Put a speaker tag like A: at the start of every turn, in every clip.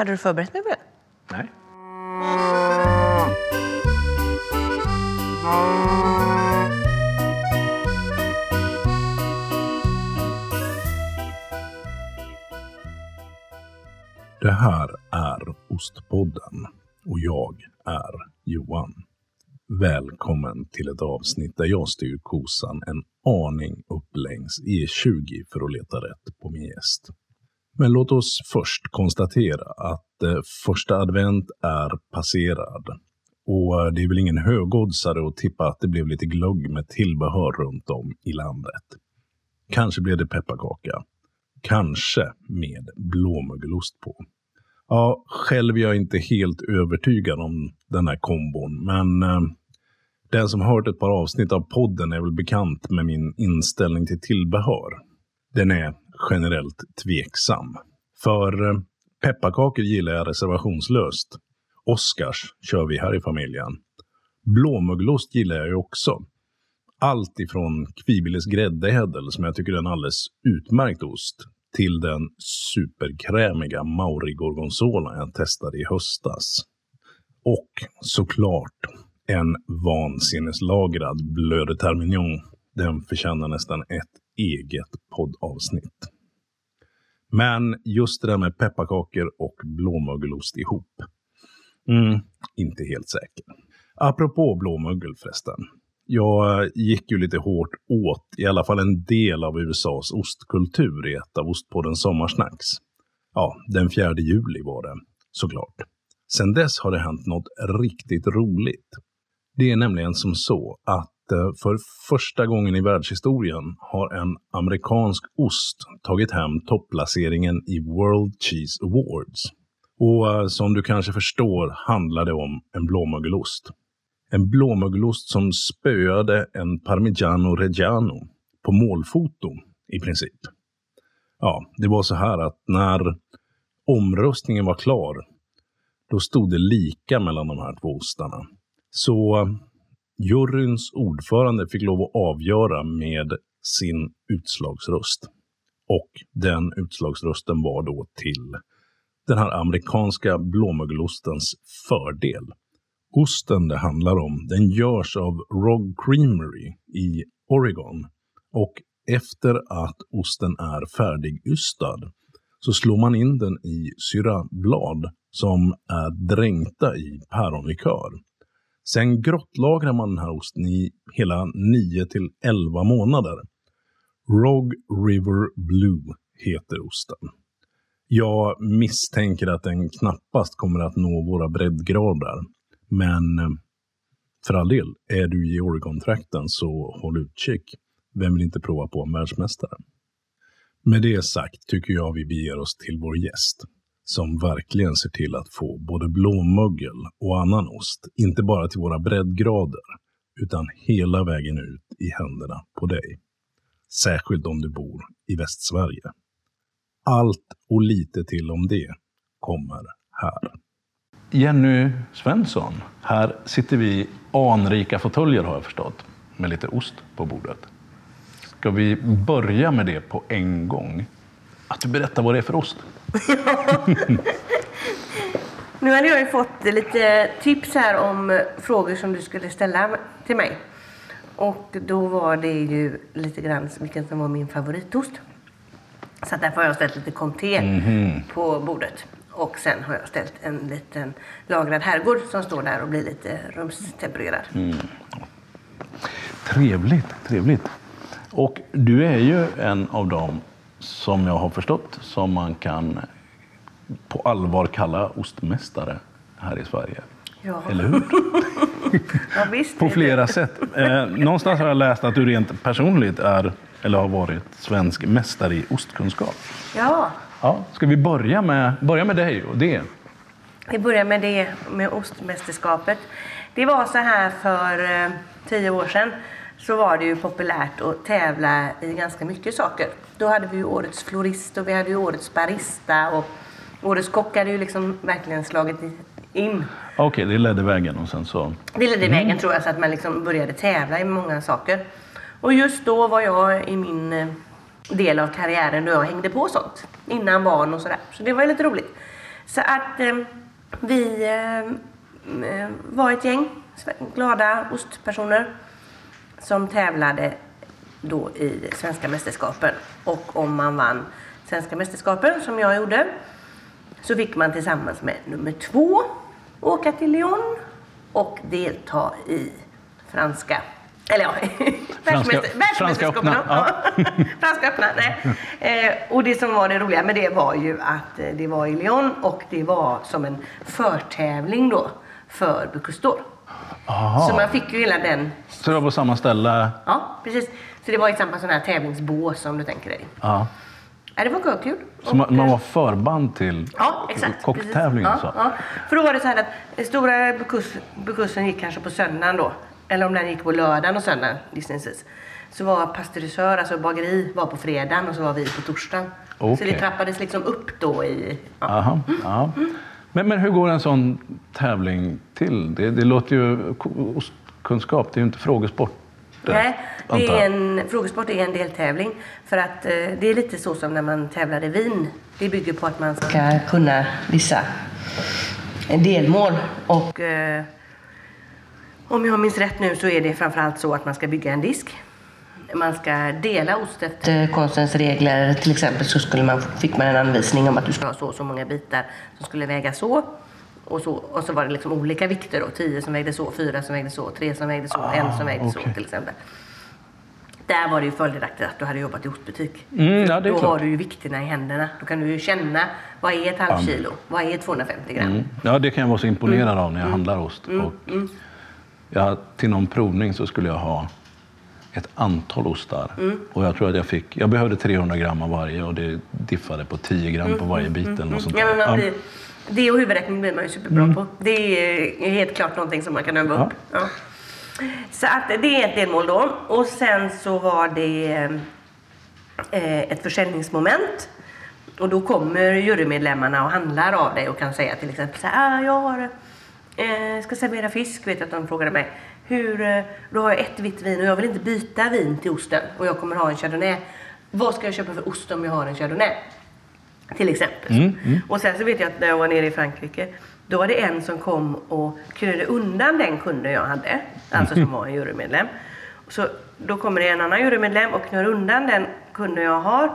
A: Hade du förberett mig på det?
B: Nej. Det här är Ostpodden och jag är Johan. Välkommen till ett avsnitt där jag styr kosan en aning upp längs E20 för att leta rätt på min gäst. Men låt oss först konstatera att eh, första advent är passerad. Och eh, det är väl ingen högoddsare att tippa att det blev lite glögg med tillbehör runt om i landet. Kanske blev det pepparkaka. Kanske med blåmögelost på. Ja, själv är jag inte helt övertygad om den här kombon, men eh, den som hört ett par avsnitt av podden är väl bekant med min inställning till tillbehör. Den är generellt tveksam. För eh, pepparkakor gillar jag reservationslöst. Oscars kör vi här i familjen. Blåmögelost gillar jag ju också. Allt ifrån Kvibiles gräddädel, som jag tycker är en alldeles utmärkt ost, till den superkrämiga Mauri Gorgonzola jag testade i höstas. Och såklart en vansinneslagrad Bleu de Termignon. Den förtjänar nästan ett eget poddavsnitt. Men just det där med pepparkakor och blåmögelost ihop. Mm, inte helt säker. Apropå blåmögel förresten. Jag eh, gick ju lite hårt åt i alla fall en del av USAs ostkultur i ett av Ostpoddens sommarsnacks. Ja, den 4 juli var det, såklart. Sen dess har det hänt något riktigt roligt. Det är nämligen som så att för första gången i världshistorien har en amerikansk ost tagit hem topplaceringen i World Cheese Awards. Och eh, som du kanske förstår handlar det om en blåmögelost. En blåmögelost som spöade en Parmigiano Reggiano på målfoto i princip. Ja, det var så här att när omröstningen var klar, då stod det lika mellan de här två ostarna. Så eh, juryns ordförande fick lov att avgöra med sin utslagsröst. Och den utslagsrösten var då till den här amerikanska blåmögelostens fördel. Osten det handlar om, den görs av Rog Creamery i Oregon. Och efter att osten är färdigystad så slår man in den i syrablad som är dränkta i päronlikör. Sen grottlagrar man den här osten i hela 9 till 11 månader. Rog River Blue heter osten. Jag misstänker att den knappast kommer att nå våra breddgrader. Men eh, för all del, är du i Oregon-trakten så håll utkik. Vem vill inte prova på en världsmästare? Med det sagt tycker jag vi beger oss till vår gäst som verkligen ser till att få både blåmögel och annan ost, inte bara till våra breddgrader, utan hela vägen ut i händerna på dig. Särskilt om du bor i Västsverige. Allt och lite till om det kommer här. Jenny Svensson, här sitter vi i anrika fåtöljer har jag förstått, med lite ost på bordet. Ska vi börja med det på en gång? Att du berättar vad det är för ost.
A: Nu hade jag ju fått lite tips här om frågor som du skulle ställa till mig. Och då var det ju lite grann vilken som var min favoritost. Så därför har jag ställt lite comté
B: Mhm.
A: på bordet. Och sen har jag ställt en liten lagrad herrgård som står där och blir lite rumstempererad.
B: Mm. Trevligt, trevligt. Och du är ju en av dem som jag har förstått som man kan på allvar kalla ostmästare här i Sverige.
A: Ja.
B: Eller hur?
A: Ja, visst.
B: På flera sätt. Eh, någonstans har jag läst att du rent personligt är, eller har varit, svensk mästare i ostkunskap.
A: Ja,
B: Ja, ska vi börja med, börja med dig och det?
A: vi börjar med det med ostmästerskapet. Det var så här för eh, tio år sedan så var det ju populärt att tävla i ganska mycket saker. Då hade vi ju årets florist och vi hade ju årets barista och årets kock hade ju liksom verkligen slagit in.
B: Okej, det ledde vägen och sen så...
A: Det ledde vägen tror jag så att man liksom började tävla i många saker. Och just då var jag i min eh, del av karriären då jag hängde på sånt. Innan barn och sådär. Så det var ju lite roligt. Så att eh, vi eh, var ett gäng glada ostpersoner som tävlade då i svenska mästerskapen. Och om man vann svenska mästerskapen, som jag gjorde, så fick man tillsammans med nummer två åka till Lyon och delta i franska eller ja,
B: Franska, öppna. Ja.
A: franska öppna, nej. Eh, och det som var det roliga med det var ju att eh, det var i Lyon och det var som en förtävling då för Bocuse Så man fick ju hela den...
B: Så det var på samma ställe?
A: Ja, precis. Så det var i samma sån här tävlingsbås som du tänker dig.
B: Ja.
A: Ja, det var kul.
B: Så man, man var förband till
A: ja, exakt,
B: kocktävlingen?
A: Ja, ja, För då var det så här att stora Bocusen gick kanske på söndagen då eller om den gick på lördagen och söndagen gissningsvis. Så var pastörisör, alltså bageri, var på fredagen och så var vi på torsdagen. Okay. Så det trappades liksom upp då i...
B: Ja. Aha, ja. Men, men hur går en sån tävling till? Det, det låter ju... Kunskap, det är ju inte frågesport.
A: Nej, det är en, frågesport är en deltävling. För att eh, det är lite så som när man tävlar i vin. Det bygger på att man ska kunna vissa delmål. Och... Eh, om jag minns rätt nu så är det framförallt så att man ska bygga en disk. Man ska dela ost efter konstens regler. Till exempel så skulle man, fick man en anvisning om att du ska ha så och så många bitar som skulle väga så. Och så, och så var det liksom olika vikter då. Tio som vägde så, fyra som vägde så, tre som vägde så, ah, en som vägde okay. så till exempel. Där var det ju fördelaktigt att du hade jobbat i ostbutik.
B: Mm, ja,
A: då klart. har du ju vikterna i händerna. Då kan du ju känna vad är ett halvt kilo, vad är 250 gram. Mm.
B: Ja, det kan jag vara så imponerad mm. av när jag mm. handlar ost.
A: Mm.
B: Och mm. Ja, till någon provning så skulle jag ha ett antal ostar.
A: Mm.
B: Och jag tror att jag fick, jag behövde 300 gram av varje och det diffade på 10 gram på varje bit.
A: Mm.
B: Något sånt
A: ja, men blir, det och huvudräkning blir man ju superbra mm. på. Det är helt klart någonting som man kan öva upp. Ja. Så att det är ett delmål då. Och sen så var det eh, ett försäljningsmoment. Och då kommer jurymedlemmarna och handlar av dig och kan säga till exempel så här, ah, jag har eh, ska servera fisk vet jag att de frågade mig. Hur, eh, då har jag ett vitt vin och jag vill inte byta vin till osten och jag kommer ha en chardonnay. Vad ska jag köpa för ost om jag har en chardonnay? Till exempel.
B: Mm, mm.
A: Och sen så vet jag att när jag var nere i Frankrike då var det en som kom och knödde undan den kunden jag hade. Alltså som var en jurymedlem. Så då kommer det en annan jurymedlem och knör undan den kunden jag har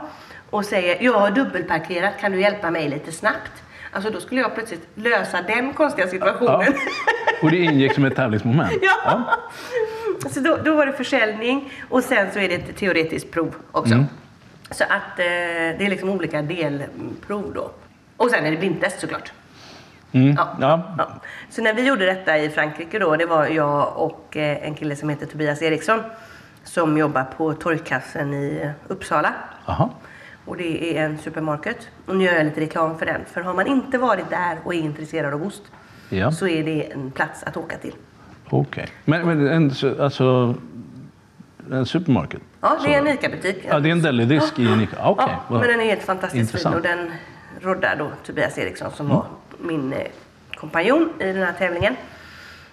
A: och säger jag har dubbelparkerat, kan du hjälpa mig lite snabbt? Alltså då skulle jag plötsligt lösa den konstiga situationen. Ja.
B: Och det ingick som ett tävlingsmoment?
A: ja. ja. Så då, då, var det försäljning och sen så är det ett teoretiskt prov också. Mm. Så att eh, det är liksom olika delprov då. Och sen är det blindtest såklart.
B: Mm. Ja. Ja.
A: ja. Så när vi gjorde detta i Frankrike då, det var jag och eh, en kille som heter Tobias Eriksson som jobbar på torgkassen i Uppsala.
B: Aha.
A: Och det är en supermarket. Och nu gör jag lite reklam för den. För har man inte varit där och är intresserad av ost
B: ja.
A: så är det en plats att åka till.
B: Okej. Okay. Men, men en, alltså, en supermarket?
A: Ja, det är en ICA-butik.
B: Ja, det är en delidisk ja. i en ICA? Okay.
A: Ja, men den är helt fantastiskt fin och den roddar då Tobias Eriksson som mm. var min eh, kompanjon i den här tävlingen.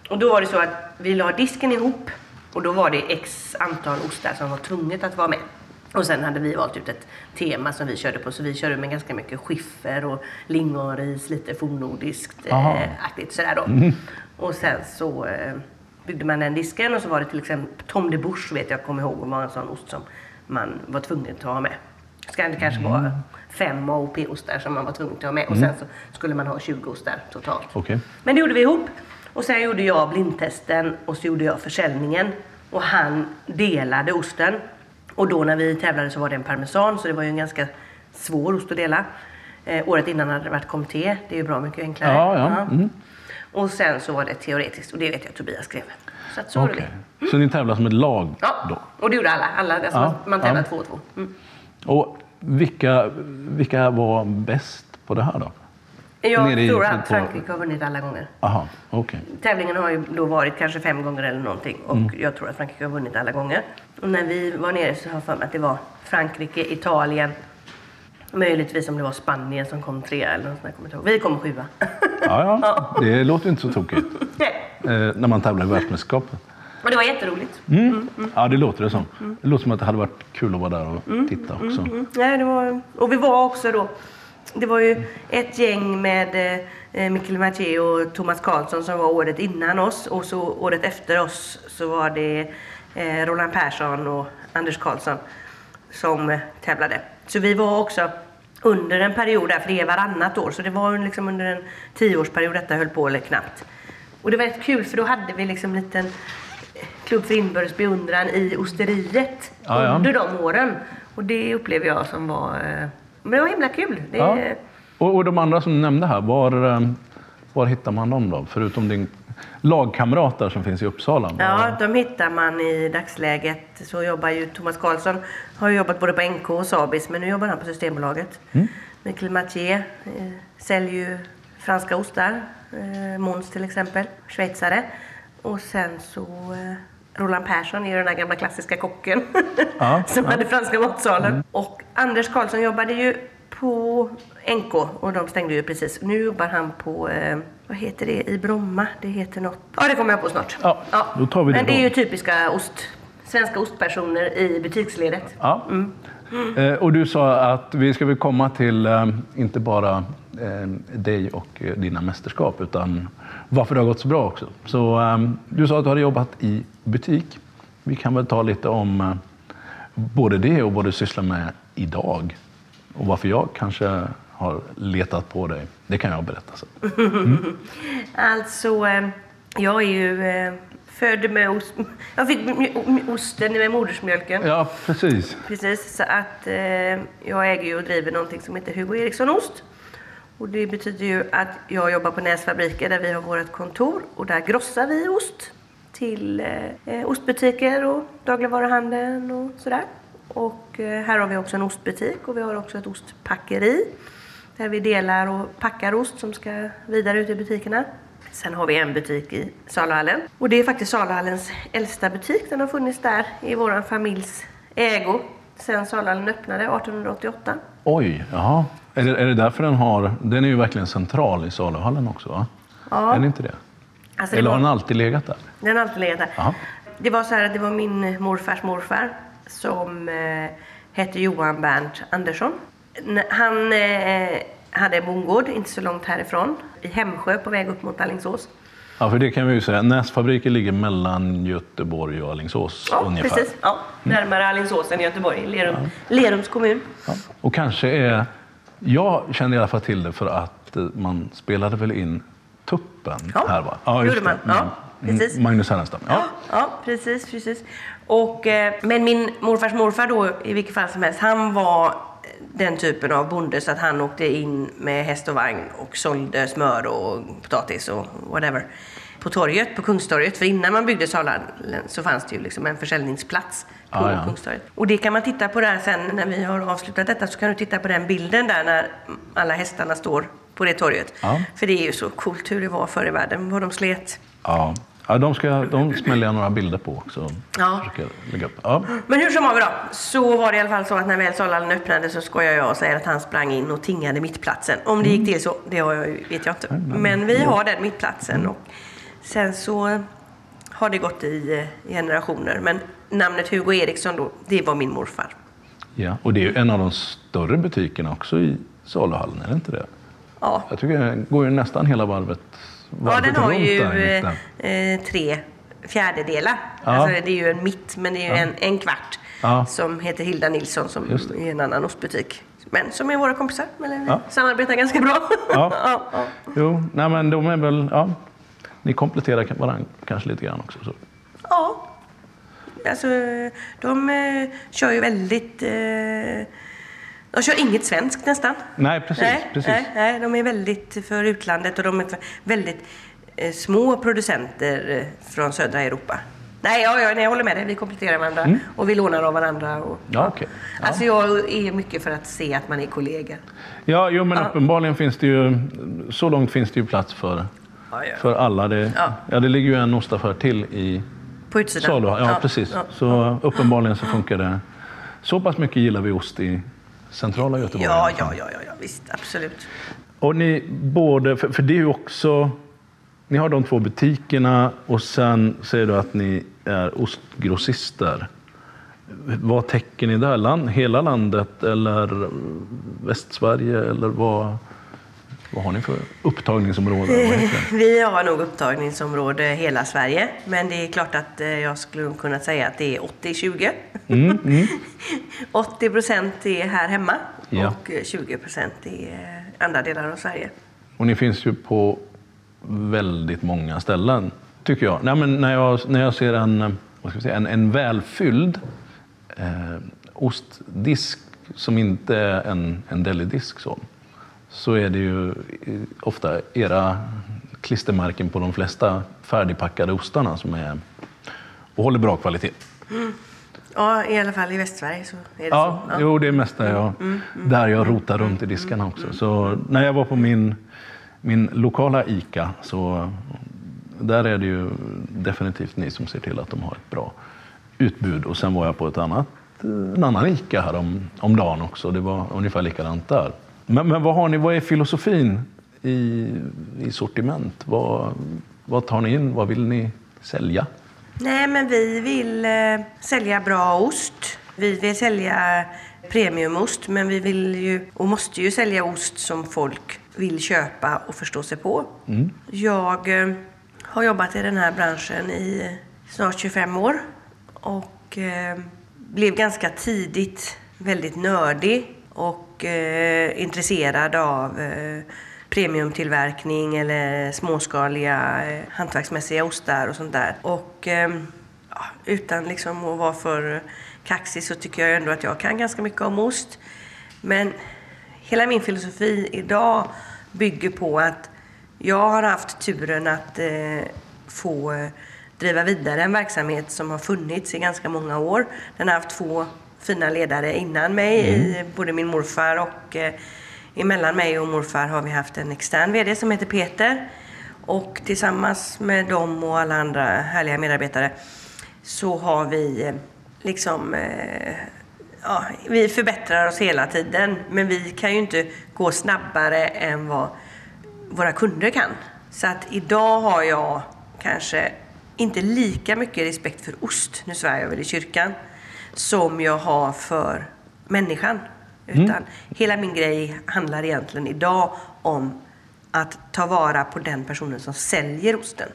A: Och då var det så att vi la disken ihop och då var det x antal ostar som var tvunget att vara med. Och sen hade vi valt ut ett tema som vi körde på, så vi körde med ganska mycket skiffer och lingonris, lite fornnordiskt eh, aktigt sådär då. Mm. Och sen så eh, byggde man den disken och så var det till exempel Tom de Bourge vet jag, kommer ihåg, var en sån ost som man var tvungen att ha med. Så det kanske mm. var fem AOP-ostar som man var tvungen att ha med och mm. sen så skulle man ha 20 ostar totalt.
B: Okay.
A: Men det gjorde vi ihop. Och sen gjorde jag blindtesten och så gjorde jag försäljningen. Och han delade osten. Och då när vi tävlade så var det en parmesan så det var ju en ganska svår ost att dela. Eh, året innan hade det varit comté. Det är ju bra mycket enklare.
B: Ja, ja. Mm.
A: Och sen så var det teoretiskt och det vet jag att Tobias skrev. Så att så okay. det.
B: Mm. Så ni tävlade som ett lag?
A: Ja, då? och det gjorde alla. alla alltså ja, man tävlade ja. två och två. Mm.
B: Och vilka, vilka var bäst på det här då?
A: Jag tror att Frankrike har vunnit alla gånger.
B: Aha, okay.
A: Tävlingen har ju då varit kanske fem gånger eller någonting och mm. jag tror att Frankrike har vunnit alla gånger. Och när vi var nere så har jag för mig att det var Frankrike, Italien, möjligtvis om det var Spanien som kom trea eller något sånt. Kommer Vi kom sjua.
B: Ja, ja, det låter inte så tokigt. eh, när man tävlar i världsmästerskapet.
A: Och det var jätteroligt.
B: Mm. Mm, mm. Ja, det låter det som. Det låter som att det hade varit kul att vara där och
A: mm,
B: titta
A: mm,
B: också.
A: Mm, Nej, det var... Och vi var också då det var ju ett gäng med eh, Mikkel Mathieu och Thomas Karlsson som var året innan oss och så året efter oss så var det eh, Roland Persson och Anders Karlsson som eh, tävlade. Så vi var också under en period där, för det är varannat år, så det var liksom under en tioårsperiod detta höll på, eller knappt. Och det var rätt kul för då hade vi liksom en liten klubb för inbördes beundran i osteriet
B: Ja, ja.
A: under de åren. Och det upplever jag som var, eh, men det var himla kul. Det,
B: Ja. Och, och de andra som du nämnde här, var, eh, var hittar man dem då? Förutom din lagkamrat där som finns i Uppsala.
A: Ja, de hittar man i dagsläget. Så jobbar ju Thomas Karlsson, har jobbat både på NK och Sabis, men nu jobbar han på Systembolaget.
B: Mm.
A: Michael Mathieu eh, säljer ju franska ostar, eh, Måns till exempel, schweizare. Och sen så Roland Persson är ju den där gamla klassiska kocken
B: Ja,
A: som
B: ja.
A: hade franska matsalen. Och Anders Karlsson jobbade ju på NK och de stängde ju precis. Nu jobbar han på, eh, vad heter det, i Bromma? Det heter något. Ja, det kommer jag på snart.
B: Ja, då tar vi det
A: Men det är ju typiska ost, svenska ostpersoner i butiksledet.
B: Ja. Eh, och du sa att vi ska väl komma till eh, inte bara dig och eh, dina mästerskap utan varför det har gått så bra också. Så eh, du sa att du hade jobbat i butik. Vi kan väl ta lite om eh, både det och vad du sysslar med idag. Och varför jag kanske har letat på dig. Det kan jag berätta sen.
A: Alltså, eh, jag är ju eh, född med ost. Jag fick osten med modersmjölken.
B: Ja, precis.
A: Precis, så att eh, jag äger ju och driver någonting som heter Hugo Eriksson Ost. Och det betyder ju att jag jobbar på Näsfabriker där vi har vårt kontor och där grossar vi ost till eh, ostbutiker och dagligvaruhandeln och sådär. Och eh, här har vi också en ostbutik och vi har också ett ostpackeri där vi delar och packar ost som ska vidare ut i butikerna. Sen har vi en butik i Saluhallen. Och det är faktiskt Saluhallens äldsta butik. Den har funnits där i vår familjs ägo sen Saluhallen öppnade 1888.
B: Oj, jaha. Är det, är det därför den har... Den är ju verkligen central i saluhallen också, va?
A: Ja.
B: Är det inte det?
A: Alltså, det
B: Eller har
A: var-
B: den alltid legat där?
A: Den har alltid legat där.
B: Jaha.
A: Det var så här att det var min morfars morfar som eh, hette Johan Bernt Andersson. Han eh, hade en bondgård inte så långt härifrån i Hemsjö på väg upp mot Alingsås.
B: Ja, för det kan vi ju säga. Näsfabriken ligger mellan Göteborg och Alingsås
A: Ja,
B: ungefär.
A: precis. Ja, närmare Alingsås än Göteborg, Lerum, Lerums kommun.
B: Ja. Och kanske är... Jag kände i alla fall till det för att eh, man spelade väl in tuppen
A: Ja,
B: här va?
A: gjorde man. Ja,
B: Mm.
A: precis.
B: Magnus Härenstam. Ja.
A: Ja, precis, precis. Och, eh, men min morfars morfar då, i vilket fall som helst, han var den typen av bonde så att han åkte in med häst och vagn och sålde smör och potatis och whatever på torget, på Kungstorget. För innan man byggde Saluhallen så fanns det ju liksom en försäljningsplats på
B: Ah, ja.
A: Kungstorget. Och det kan man titta på där sen när vi har avslutat detta så kan du titta på den bilden där när alla hästarna står på det torget.
B: Ja.
A: För det är ju så coolt hur det var förr i världen, vad de slet.
B: Ja. Ja, de, ska, de smäller jag några bilder på också.
A: Ja.
B: Lägga upp. Ja.
A: Men hur som haver då, så var det i alla fall så att när väl Saluhallen öppnade så skojar jag och säger att han sprang in och tingade mittplatsen. Om det gick till så, det vet jag inte. Men vi har den mittplatsen och sen så har det gått i eh, generationer. Men namnet Hugo Eriksson då, det var min morfar.
B: Ja. Och det är ju en av de större butikerna också i saluhallen, är det inte det?
A: Ja,
B: Jag tycker det går ju nästan hela varvet,
A: ja
B: varvet
A: den har ju eh, tre fjärdedelar.
B: Ja.
A: Alltså det är ju en mitt, men det är ju en, en kvart.
B: Ja.
A: Som heter Hilda Nilsson som är en annan ostbutik. Men som är våra kompisar. Eller
B: Ja.
A: samarbetar ganska bra.
B: Ja.
A: ja, ja.
B: Jo, nej men de är väl, ja, ni kompletterar varandra kanske lite grann också. Så.
A: Ja. Alltså, de eh, kör ju väldigt... Eh, de kör inget svenskt nästan.
B: Nej, precis.
A: nej,
B: precis.
A: Nej, nej, de är väldigt för utlandet och de är väldigt eh, små producenter eh, från södra Europa. Nej, ja, ja, nej, jag håller med dig. Vi kompletterar varandra och vi lånar av varandra. Och,
B: Mm. Ja, okej. Ja.
A: Alltså jag är mycket för att se att man är kollegor.
B: Ja, jo, men uppenbarligen finns det ju, så långt finns det ju plats för,
A: Ja, ja.
B: för alla. Det,
A: Ja.
B: ja. det ligger ju en ostaffär till i
A: På utsidan.
B: salu. Ja,
A: Ja,
B: precis.
A: ja.
B: Så uppenbarligen så funkar det. Så pass mycket gillar vi ost i centrala Göteborg.
A: Ja,
B: fall.
A: ja, ja, ja, ja, visst, absolut.
B: Och ni både, för, för det är ju också, ni har de två butikerna och sen säger du att ni är ostgrossister. vad täcker ni där? Land, hela landet eller Västsverige? Eller vad, vad har ni för upptagningsområde?
A: Vi har nog upptagningsområde hela Sverige. Men det är klart att eh, jag skulle kunna säga att det är 80-20. Mm, mm. 80 procent är här hemma ja. och 20 procent är andra delar av Sverige.
B: Och ni finns ju på väldigt många ställen, tycker jag. Nej, men när, jag när jag ser en, vad ska säga, en, en välfylld eh, ostdisk som inte är en, en delidisk så, så är det ju ofta era klistermärken på de flesta färdigpackade ostarna som är och håller bra kvalitet.
A: Mm. Ja, i alla fall i Västsverige så är det
B: ja, så. Ja, jo, det är mest där jag, mm, mm, där jag rotar runt i diskarna också. Så när jag var på min, min lokala ICA så där är det ju definitivt ni som ser till att de har ett bra utbud. Och sen var jag på ett annat, en annan ICA här om, om dagen också. Det var ungefär likadant där. Men, men vad har ni, vad är filosofin i, i sortiment? Vad, vad tar ni in? Vad vill ni sälja?
A: Nej, men vi vill eh, sälja bra ost. Vi vill sälja premiumost, men vi vill ju och måste ju sälja ost som folk vill köpa och förstå sig på. Mm. Jag eh, har jobbat i den här branschen i snart 25 år och eh, blev ganska tidigt väldigt nördig och eh, intresserad av eh, premiumtillverkning eller småskaliga eh, hantverksmässiga ostar och sånt där. Och eh, utan liksom att vara för kaxig så tycker jag ändå att jag kan ganska mycket om ost. Men hela min filosofi idag bygger på att jag har haft turen att eh, få eh, driva vidare en verksamhet som har funnits i ganska många år. Den har haft två fina ledare innan mig, mm. både min morfar och eh, emellan mig och morfar har vi haft en extern VD som heter Peter. Och tillsammans med dem och alla andra härliga medarbetare så har vi eh, liksom eh, ja, vi förbättrar oss hela tiden. Men vi kan ju inte gå snabbare än vad våra kunder kan. Så att idag har jag kanske inte lika mycket respekt för ost, nu svär jag väl i kyrkan, som jag har för människan. Utan mm. hela min grej handlar egentligen idag om att ta vara på den personen som säljer osten.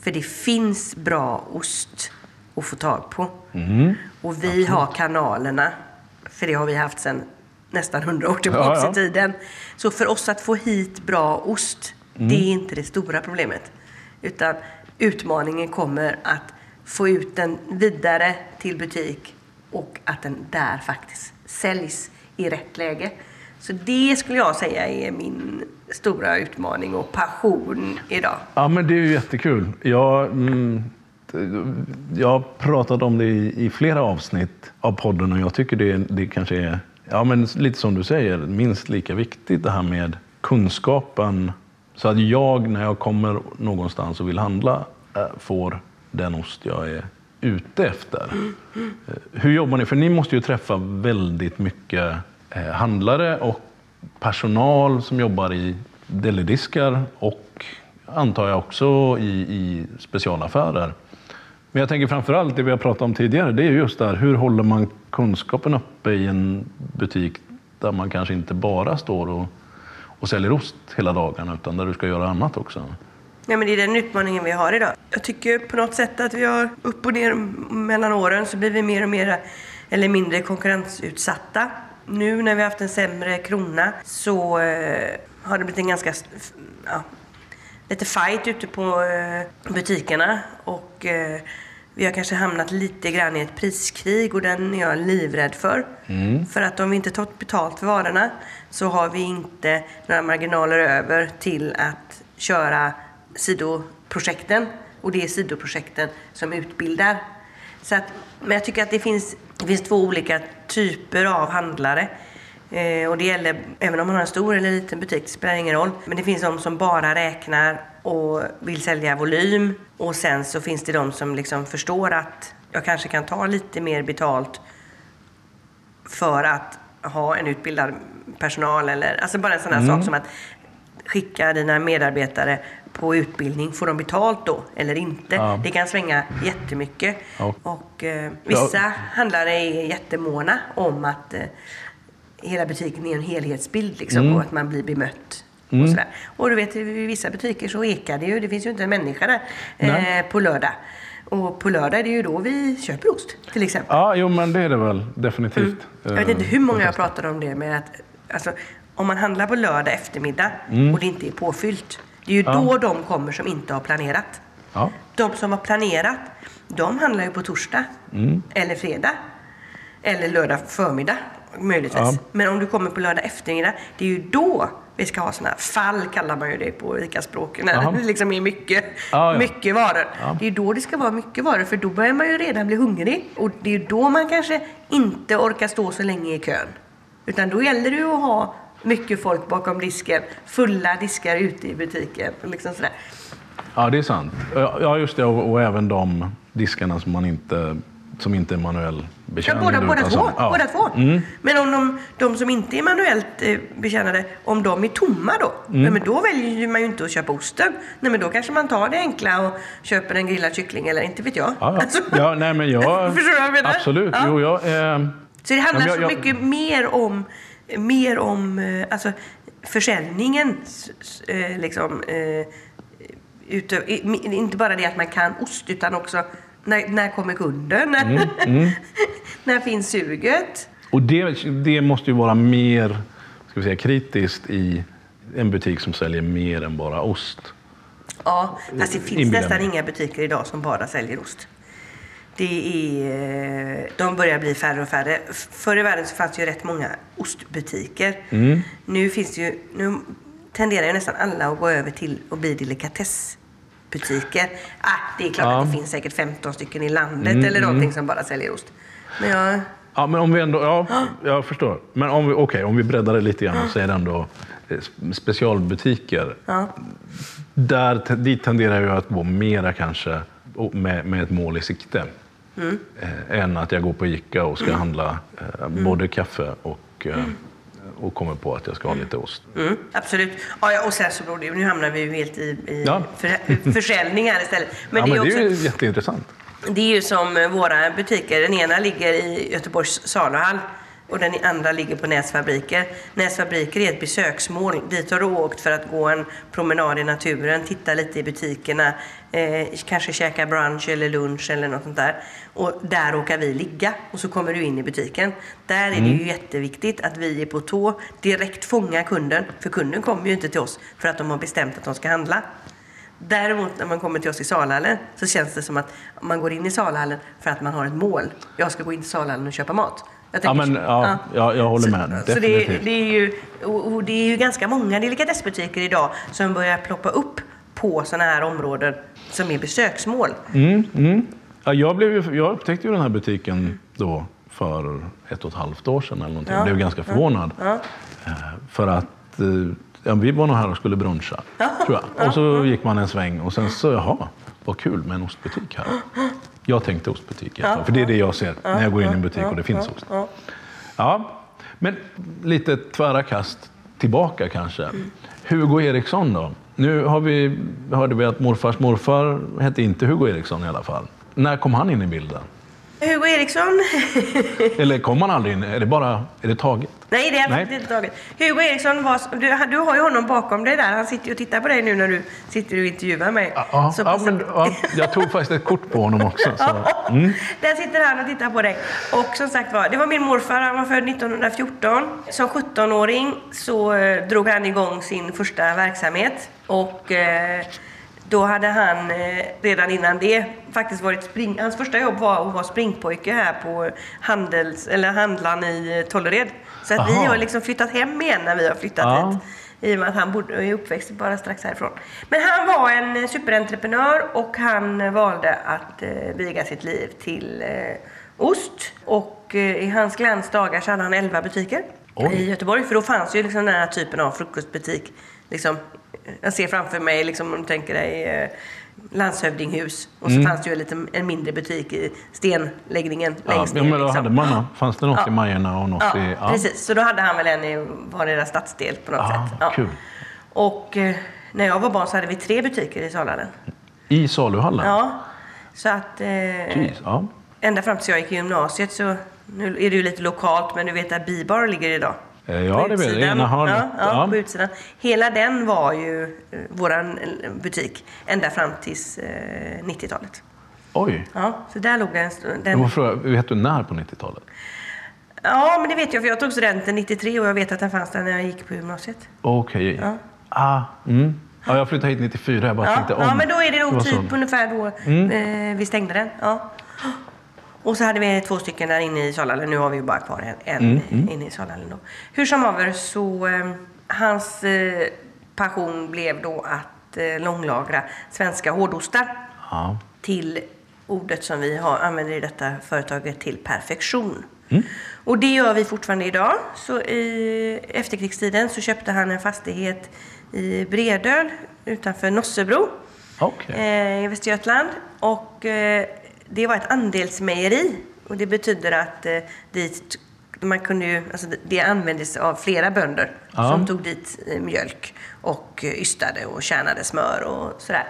A: För det finns bra ost att få tag på. Mm. Och vi Absolut. har kanalerna, för det har vi haft sedan nästan hundra år tillbaka ja, ja. i tiden. Så för oss att få hit bra ost, mm. det är inte det stora problemet. Utan utmaningen kommer att få ut den vidare till butik och att den där faktiskt säljs i rätt läge. Så det skulle jag säga är min stora utmaning och passion idag.
B: Ja, men det är ju jättekul. Jag, mm, jag har pratat om det i, i, flera avsnitt av podden och jag tycker det, det kanske är, ja, men lite som du säger, minst lika viktigt det här med kunskapen. Så att jag, när jag kommer någonstans och vill handla, eh, får den ost jag är ute efter. Hur jobbar ni? För ni måste ju träffa väldigt mycket eh, handlare och personal som jobbar i delidiskar och antar jag också i, i specialaffärer. Men jag tänker framförallt det vi har pratat om tidigare, det är just det här, hur håller man kunskapen uppe i en butik där man kanske inte bara står och, och säljer ost hela dagarna utan där du ska göra annat också.
A: Ja, men det är den utmaningen vi har idag. Jag tycker på något sätt att vi har upp och ner mellan åren så blir vi mer och mer eller mindre konkurrensutsatta. Nu när vi har haft en sämre krona så eh, har det blivit en ganska ja, lite fight ute på eh, butikerna och eh, vi har kanske hamnat lite grann i ett priskrig och den är jag livrädd för. Mm. För att om vi inte tagit betalt för varorna så har vi inte några marginaler över till att köra sidoprojekten och det är sidoprojekten som utbildar. Så att, men jag tycker att det finns, det finns två olika typer av handlare. Eh, och det gäller även om man har en stor eller liten butik, det spelar ingen roll. Men det finns de som bara räknar och vill sälja volym. Och sen så finns det de som liksom förstår att jag kanske kan ta lite mer betalt för att ha en utbildad personal eller alltså bara en sån här mm. sak som att skicka dina medarbetare på utbildning. Får de betalt då eller inte?
B: Ja.
A: Det kan svänga jättemycket.
B: Ja.
A: Och eh, vissa handlare är jättemåna om att eh, hela butiken är en helhetsbild liksom,
B: Mm.
A: och att man blir bemött. Och, sådär. och du vet, i vissa butiker så ekar det ju. Det finns ju inte en människa där eh, på lördag. Och på lördag är det ju då vi köper ost till exempel.
B: Ja, jo men det är det väl definitivt.
A: Jag vet inte hur många
B: Eh,
A: jag pratade om det med att alltså, om man handlar på lördag eftermiddag och det inte är påfyllt. Det är ju.
B: Ja.
A: då de kommer som inte har planerat.
B: Ja.
A: De som har planerat, de handlar ju på torsdag
B: Mm.
A: eller fredag. Eller lördag förmiddag möjligtvis.
B: Ja.
A: Men om du kommer på lördag eftermiddag, det är ju då vi ska ha såna här fall kallar man ju det på ICA-språk. När
B: Jaha.
A: det liksom är mycket,
B: Ja, ja.
A: mycket varor.
B: Ja.
A: Det är då det ska vara mycket varor för då börjar man ju redan bli hungrig. Och det är då man kanske inte orkar stå så länge i kön. Utan då gäller det ju att ha mycket folk bakom disken. Fulla diskar ute i butiken. Liksom sådär.
B: ja, det är sant. Ja, just det. Och, och även de diskarna som man inte, som inte är manuell
A: Ja,
B: betjäning.
A: båda,
B: då,
A: båda
B: utan
A: två.
B: ja.
A: båda två.
B: Mm.
A: Men om de, de som inte är manuellt eh, betjänade, om de är tomma då?
B: Mm.
A: Men då väljer man ju inte att köpa osten. Nej, men då kanske man tar det enkla och köper en grillad kyckling eller inte vet jag.
B: Ja, ja.
A: Alltså,
B: ja, nej men jag...
A: Förstår du vad jag menar?
B: Absolut.
A: Ja.
B: Jo, jag, eh,
A: Så det handlar
B: Ja, jag-
A: så mycket mer om, mer om eh, alltså, försäljningen. s- s- Eh, liksom, eh, utö- i- inte bara det att man kan ost, utan också när, när kommer kunden? När,
B: Mm,
A: när finns suget?
B: och det, det måste ju vara mer ska vi säga, kritiskt i en butik som säljer mer än bara ost.
A: Ja, fast det finns
B: Inbillar
A: nästan
B: mig.
A: inga butiker idag som bara säljer ost. Det är, eh, de börjar bli färre och färre. Förr i världen så fanns det ju rätt många ostbutiker.
B: Mm.
A: Nu finns det ju, nu tenderar ju nästan alla att gå över till att bli delikatessbutiker. Ah, det är klart
B: Ja. Mm,
A: att det finns säkert 15 stycken i landet eller någonting som bara säljer ost. Men jag,
B: Ja, men om vi ändå... Ja, jag förstår. Men om vi, okej, om vi breddar det lite grann och säger ändå eh, specialbutiker.
A: ja.
B: Där, dit tenderar jag att gå mera kanske med, med ett mål i sikte.
A: Mm.
B: Eh, än att jag går på Ica och ska handla eh,
A: Mm.
B: både kaffe och, eh, och kommer på att jag ska ha lite ost.
A: Mm, absolut. Ja, och sen så beror det, nu hamnar vi ju helt i, i
B: Ja.
A: för, försäljning här istället. Men
B: ja,
A: det är
B: men
A: också
B: det är ju jätteintressant.
A: Det är ju som våra butiker. Den ena ligger i Göteborgs saluhall och den andra ligger på Näsfabriker. Näsfabriker är ett besöksmål. Dit har du åkt för att gå en promenad i naturen, titta lite i butikerna, eh, kanske käka brunch eller lunch eller något sånt där. Och där råkar vi ligga och så kommer du in i butiken. Där är det ju jätteviktigt att vi är på tå, direkt fånga kunden. För kunden kommer ju inte till oss för att de har bestämt att de ska handla. Däremot när man kommer till oss i salhallen så känns det som att man går in i salhallen för att man har ett mål. Jag ska gå in till salhallen och köpa mat. Jag
B: Ja, men, ja, ja, jag håller med.
A: Så, så det, det, är ju, och, och det är ju ganska många delikatessbutiker idag som börjar ploppa upp på sådana här områden som är besöksmål.
B: Mm, mm. Ja, jag, blev jag upptäckte ju den här butiken då för ett och ett halvt år sedan. Eller någonting.
A: Ja.
B: Jag blev ganska förvånad.
A: Ja.
B: Eh, För att eh, ja, vi var nog här och skulle bruncha. Tror jag. Och så gick man en sväng och sen så, jaha, vad kul med en ostbutik här. Jag tänkte ostbutik för det är det jag ser när jag går in i en butik och det finns ost.
A: Ja.
B: Ja, men lite tvära kast tillbaka kanske. Hugo Eriksson då? Nu har vi, hörde vi att morfars morfar hette inte Hugo Eriksson i alla fall. När kom han in i bilden?
A: Hugo Eriksson.
B: Eller kom han aldrig in? Är det bara är det taget?
A: Nej, det är
B: Nej.
A: inte taget. Hugo Eriksson, var, du, du har ju honom bakom dig där. Han sitter och tittar på dig nu när du sitter och intervjuar mig.
B: Ja,
A: Så
B: ja, men, ja, jag tog faktiskt ett kort på honom också. Så.
A: Där sitter han och tittar på dig. Och som sagt var, det var min morfar. Han var född 1914. Som 17-åring så eh, drog han igång sin första verksamhet. Och eh, då hade han eh, redan innan det faktiskt varit spring... Hans första jobb var att vara springpojke här på handels, eller handlaren i eh, Tollered. Så att vi har liksom flyttat hem igen när vi har flyttat
B: Ja.
A: hit. I och med att han bodde, är uppväxt bara strax härifrån. Men han var en eh, superentreprenör och han valde att eh, viga sitt liv till eh, ost. Och eh, i hans glansdagar så hade han 11 butiker
B: Oj.
A: i Göteborg. För då fanns ju liksom den här typen av frukostbutik. Liksom, jag ser framför mig, liksom, om du tänker dig eh, landshövdinghus. Och så fanns det ju en, liten, en mindre butik i stenläggningen
B: Ja,
A: längst
B: ja,
A: ner.
B: men då
A: liksom.
B: hade man, fanns det något
A: Ja.
B: i Majerna och något
A: Ja,
B: i...
A: precis. Så då hade han väl en i vardera stadsdel på något
B: Ah,
A: sätt. Ja.
B: kul.
A: Och eh, när jag var barn så hade vi tre butiker i Salhallen.
B: I saluhallen?
A: Ja, så att... Eh,
B: Jeez, ja.
A: ända fram tills jag gick i gymnasiet så... Nu är det ju lite lokalt, men du vet där Bibar ligger idag.
B: Eh, ja, det jag.
A: utsidan.
B: Ena hörnet.
A: Ja, ja, på utsidan. Hela den var ju eh, våran eh, butik ända fram tills eh, 90-talet.
B: Oj.
A: Ja, så där låg den.
B: Jag
A: den
B: får fråga, vet du när på 90-talet?
A: ja, men det vet jag för jag tog studenten 93 och jag vet att den fanns där när jag gick på gymnasiet.
B: Okej.
A: Ja.
B: Ah, mm. ja, jag flyttade hit 94. Jag bara
A: Ja,
B: tänkte om.
A: ja, men då är det
B: Det
A: nog typ
B: så. Mm.
A: ungefär då eh, vi stängde den. Ja. Och så hade vi två stycken där inne i Salhallen. Nu har vi ju bara kvar en, en
B: Mm,
A: inne i Salhallen då. Hur som haver så eh, hans eh, passion blev då att eh, långlagra svenska hårdostar
B: Ja.
A: till ordet som vi har, använder i detta företaget till perfektion. Och det gör vi fortfarande idag. Så i efterkrigstiden så köpte han en fastighet i Bredöl utanför Nossebro
B: Okej.
A: eh, i Västergötland. Och eh, det var ett andelsmejeri. Och det betyder att eh, dit man kunde ju, alltså det- användes av flera bönder
B: Ja.
A: som tog dit eh, mjölk och eh, ystade och kärnade smör och sådär.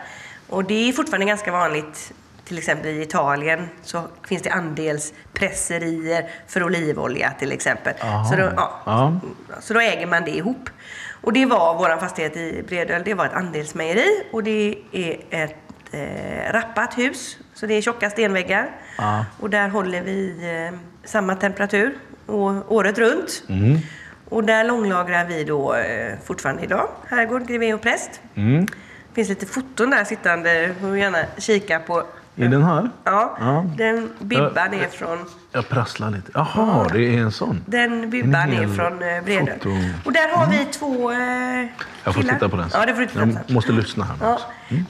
A: Och det är fortfarande ganska vanligt, till exempel i Italien så finns det andelspresserier för olivolja till exempel.
B: Aha.
A: Så då, ja,
B: Ja.
A: så då äger man det ihop. Och det var vår fastighet i Bredöl, det var ett andelsmejeri och det är ett eh, rappat hus. Så det är tjocka stenväggar.
B: Ja.
A: Och där håller vi eh, samma temperatur och, året runt.
B: Mm.
A: Och där långlagrar vi då eh, fortfarande idag. Herrgård, grevé och präst.
B: Mm.
A: Det finns lite foton där sittande. Får gärna kika på.
B: Är den här?
A: Ja,
B: Ja.
A: den bibban är från
B: Jag prasslar lite. Jaha, det är en sån.
A: Den bibban är från eh, Bredö.
B: foto.
A: Och där har vi två eh,
B: Jag får
A: killar.
B: titta på den.
A: Ja, det får du titta på.
B: Jag måste lyssna här.
A: Ja.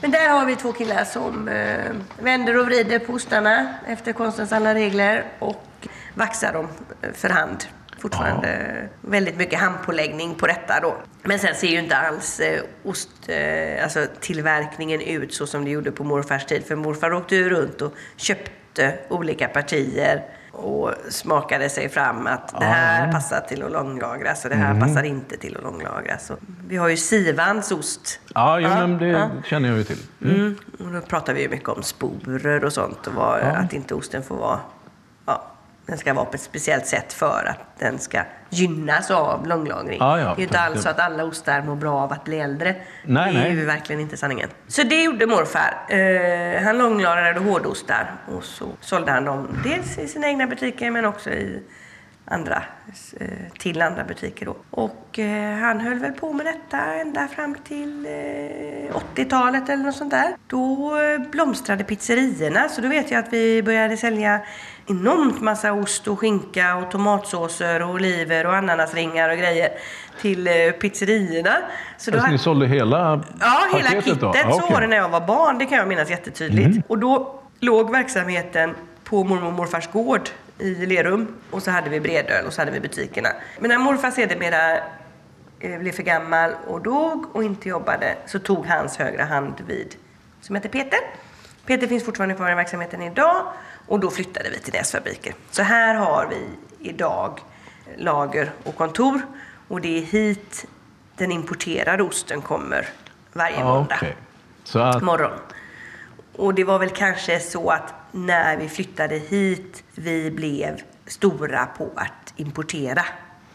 A: Men där har vi två killar som eh, vänder och vrider på ostarna efter konstens alla regler och vaxar dem eh, för hand. Fortfarande väldigt mycket handpåläggning på detta då. Men sen ser ju inte alls eh, ost, eh, alltså tillverkningen ut så som det gjorde på morfars tid. För morfar åkte ju runt och köpte olika partier och smakade sig fram att det här passar till att långlagras och det här
B: Mm.
A: passar inte till att långlagras. Och Vi har ju Sivans ost
B: Ja, jo,
A: Ja,
B: det
A: ja.
B: känner jag ju till.
A: Mm. Och då pratar vi ju mycket om sporer och sånt och vad, att inte osten får vara... Den ska vara på ett speciellt sätt för att den ska gynnas av långlagring.
B: Ja, ja,
A: det är ju inte alls så att alla ostar mår bra av att bli äldre.
B: Nej,
A: det är
B: nej.
A: ju verkligen inte sanningen. Så det gjorde morfar. Eh, han långlagrade hårdostar och så sålde han dem dels i sina egna butiker men också i andra, eh, till andra butiker då. Och eh, han höll väl på med detta ända fram till eh, 80-talet eller något sånt där. Då eh, blomstrade pizzerierna så då vet jag att vi började sälja enormt massa ost och skinka och tomatsåser och oliver och ananasringar och grejer till eh, pizzerierna. Så då
B: Alltså, ni sålde hela
A: Ja, hela kittet.
B: då?
A: Så var det när jag var barn. Det kan jag minnas jättetydligt. Och då låg verksamheten på mormor och morfars gård i Lerum. Och så hade vi Bredöl och så hade vi butikerna. Men när morfar sedermera eh, blev för gammal och dog och inte jobbade så tog hans högra hand vid, som heter Peter. Peter finns fortfarande kvar i verksamheten idag och då flyttade vi till Näsfabriker. Så här har vi idag lager och kontor och det är hit den importerade osten kommer varje
B: Ja,
A: måndag.
B: Så att,
A: morgon. Och det var väl kanske så att när vi flyttade hit vi blev stora på att importera.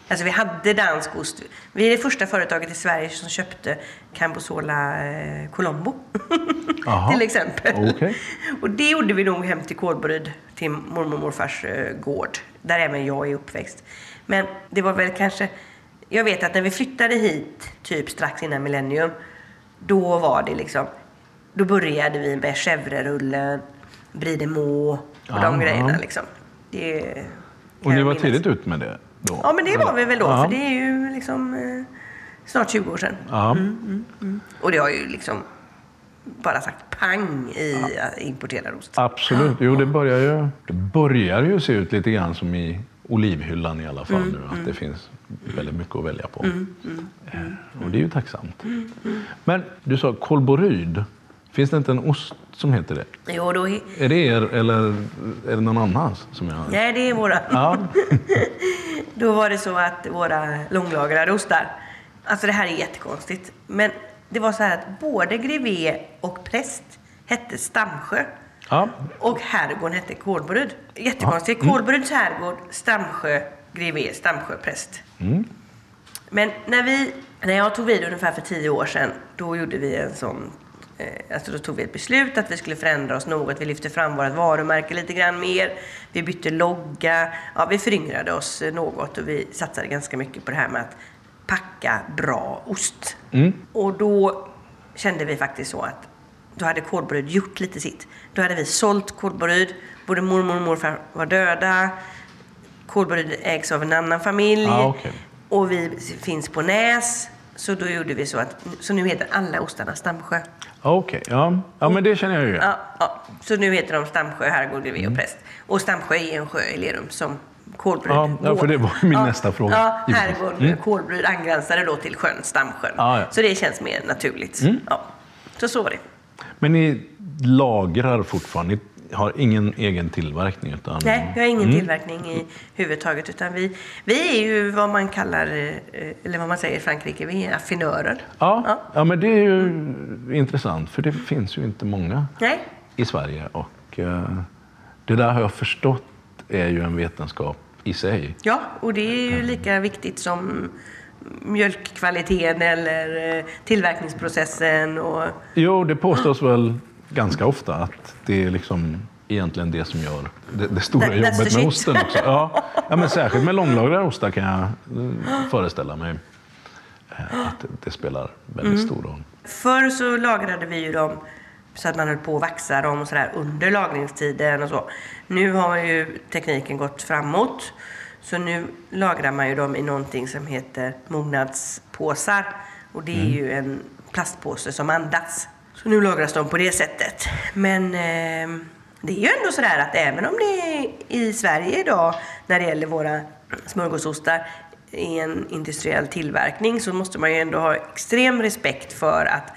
A: Alltså vi hade dansk ost. Vi är det första företaget i Sverige som köpte Cambosola eh, Colombo. Till exempel.
B: okej.
A: Och det gjorde vi nog hem till Kålbryd, till mormor och morfars eh, gård. Där även jag är uppväxt. Men det var väl kanske... Jag vet att när vi flyttade hit, typ strax innan millennium, då var det liksom... Då började vi med chèvrerullen, brie de meaux och
B: Ja,
A: de grejerna liksom. Det
B: och ni var
A: minnas.
B: tidigt ut med det då?
A: Ja, men det var vi väl då,
B: Ja.
A: för det är ju liksom eh, snart 20 år sedan.
B: Ja.
A: Och det har ju liksom bara sagt pang i ja. importerad ost.
B: Absolut. Jo, det börjar ju, det börjar ju se ut lite grann som i olivhyllan i alla fall
A: Mm,
B: nu. Att det finns väldigt mycket att välja på. Eh, Och det är ju tacksamt.
A: Mm,
B: Men du sa kolboryd. Finns det inte en ost som heter det?
A: Jo, då, är-
B: det er eller är det någon annans som jag...
A: nej, det är våra.
B: Ja.
A: Då var det så att våra långlagrade ostar Alltså det här är jättekonstigt. Men det var så här att både grevé och präst hette Stamsjö.
B: Ja.
A: Och herrgården hette Kålbrud. Jättekonstigt. Kålbruds herrgård, Stamsjö, grevé, Stamsjö, präst. Men när, vi, när jag tog vid ungefär för tio år sedan, då gjorde vi en sån Alltså då tog vi ett beslut att vi skulle förändra oss något. Vi lyfte fram vårt varumärke lite grann mer. Vi bytte logga. Ja, vi föryngrade oss eh, något och vi satsade ganska mycket på det här med att packa bra ost. Och då kände vi faktiskt så att då hade Kålbryd gjort lite sitt. Då hade vi sålt Kålbryd. Både mormor och morfar var döda. Kålbryd ägs av en annan familj.
B: Ah, okej.
A: Och vi finns på Näs. Så då gjorde vi så att, så nu heter alla ostarna Stamsjö.
B: Okej, ja. ja, men det känner jag ju.
A: Ja, ja. Så nu heter de Stamsjö, Herrgård, Grevé
B: Mm.
A: och Präst. Och Stamsjö är en sjö i Lerum som Kålbryd
B: Ja, ja, för det var min nästa fråga,
A: Ja. Herrgård, Kålbryd angränsade då till sjön Stamsjön.
B: Ja, ja.
A: Så det känns mer naturligt. Ja. Så så var det.
B: Men ni lagrar fortfarande? Ni har ingen egen tillverkning? Utan...
A: Nej, vi har ingen
B: Mm.
A: tillverkning i huvudtaget. Utan vi, vi är ju vad man kallar, eh, eller vad man säger i Frankrike, vi är affinörer.
B: Ja, ja. men det är ju intressant för det finns ju inte många
A: Nej,
B: i Sverige. Och eh, det där har jag förstått är ju en vetenskap i sig.
A: ja, och det är ju lika viktigt som mjölkkvaliteten eller eh, tillverkningsprocessen. Och,
B: Jo, det påstås väl ganska ofta att det är liksom egentligen det som gör det, det stora
A: That-
B: jobbet med osten också. Ja, ja, men särskilt med långlagrade ostar kan jag eh, föreställa mig eh, att det, spelar väldigt
A: Mm.
B: stor roll.
A: Förr så lagrade vi ju dem så att man höll på att vaxa dem och sådär under lagringstiden och så. Nu har ju tekniken gått framåt. Så nu lagrar man ju dem i någonting som heter mognadspåsar. Och det är ju en plastpåse som andas. Så nu lagras de på det sättet. Men eh, det är ju ändå sådär att även om det är i Sverige idag när det gäller våra smörgåsostar i en industriell tillverkning så måste man ju ändå ha extrem respekt för att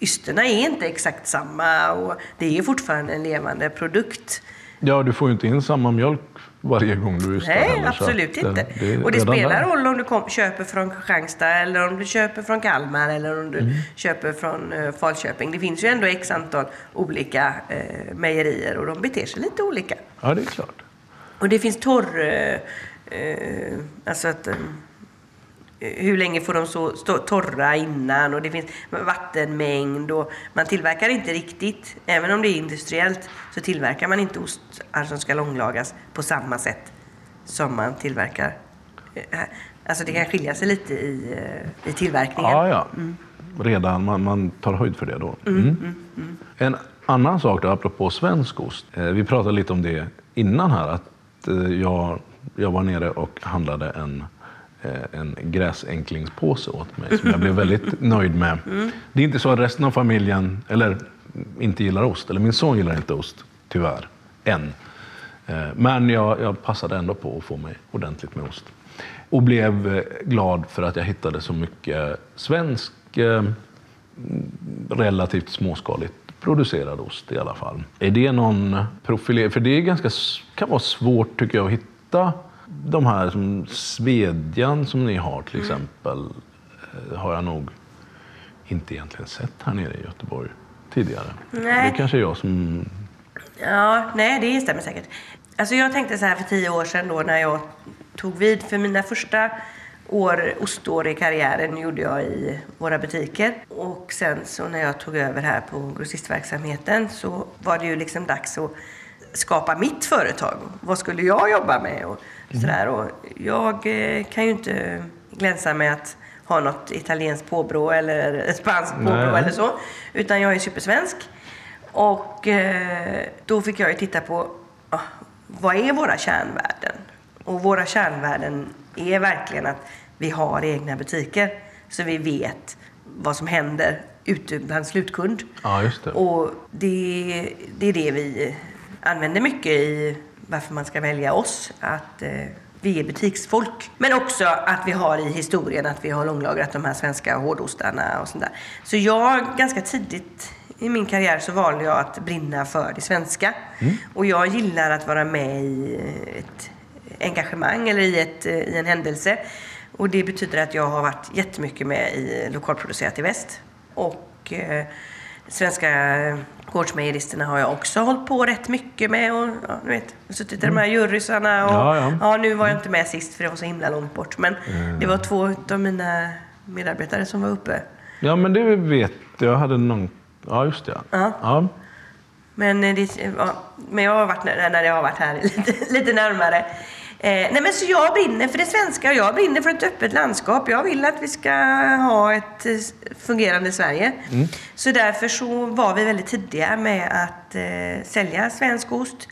A: ysterna är inte exakt samma och det är fortfarande en levande produkt.
B: Ja, du får ju inte in samma mjölk varje gång du ostar
A: Nej,
B: heller,
A: absolut inte.
B: det är
A: och det spelar roll om du kom, köper från Kristianstad eller om du köper från Kalmar eller om du
B: Mm.
A: köper från uh, Falköping. Det finns ju ändå x antal olika eh, mejerier och de beter sig lite olika.
B: Ja, det är klart.
A: Och det finns torr... Eh, alltså att... Eh, hur länge får de så stå torra innan? Och det finns vattenmängd och man tillverkar inte riktigt, även om det är industriellt, så tillverkar man inte ostar som ska långlagas på samma sätt som man tillverkar. eh. Alltså det kan skilja sig lite i, eh, i tillverkningen.
B: Ja, ja. Redan, man, man tar höjd för det då. Mm. En annan sak då, apropå svensk ost. Eh, vi pratade lite om det innan här. Att jag, jag var nere och handlade en, Eh, en gräsänklingspåse åt mig som jag blev väldigt nöjd med. Det är inte så att resten av familjen eller, inte gillar ost. Eller min son gillar inte ost, tyvärr. Än. Eh, men jag, jag passade ändå på att få mig ordentligt med ost. Och blev eh, glad för att jag hittade så mycket svensk, relativt småskaligt producerad ost i alla fall. Är det någon profilering? För det är ganska, kan vara svårt tycker jag att hitta de här som svedjan som ni har till exempel. eh, Har jag nog inte egentligen sett här nere i Göteborg tidigare.
A: Nej.
B: Det kanske är jag som...
A: Ja, nej det stämmer säkert. Alltså jag tänkte så här för tio år sedan då när jag tog vid för mina första år, ostår i karriären gjorde jag i våra butiker. Och sen så när jag tog över här på grossistverksamheten så var det ju liksom dags att skapa mitt företag. Vad skulle jag jobba med? Och sådär. Och jag eh, kan ju inte glänsa med att ha något italienskt påbrå eller spanskt påbrå
B: Nej.
A: eller så. Utan jag är supersvensk. Och eh, då fick jag ju titta på vad är våra kärnvärden? Och våra kärnvärden är verkligen att vi har egna butiker så vi vet vad som händer ute bland slutkund.
B: Ja, det.
A: Och det, det är det vi använder mycket i varför man ska välja oss. Att eh, vi är butiksfolk. Men också att vi har i historien att vi har långlagrat de här svenska hårdostarna och sånt där. Så jag, ganska tidigt i min karriär så valde jag att brinna för det svenska. Och jag gillar att vara med i ett engagemang eller i, ett, i en händelse. Och det betyder att jag har varit jättemycket med i lokalproducerat i väst. Och eh, svenska gårdsmejeristerna har jag också hållit på rätt mycket med. Och, ja, du vet, suttit i de här jurysarna. Och,
B: Ja, ja.
A: ja, nu var jag inte med sist för det var så himla långt bort. Men det var två av mina medarbetare som var uppe.
B: Ja, men det vet jag. Hade någon... Ja, just det.
A: Ja.
B: ja.
A: Men, eh, det, men jag har varit när, när jag har varit här lite, lite närmare. Eh, nej men så jag brinner för det svenska och jag brinner för ett öppet landskap. Jag vill att vi ska ha ett eh, fungerande Sverige. Så därför så var vi väldigt tidiga med att eh, sälja svensk ost.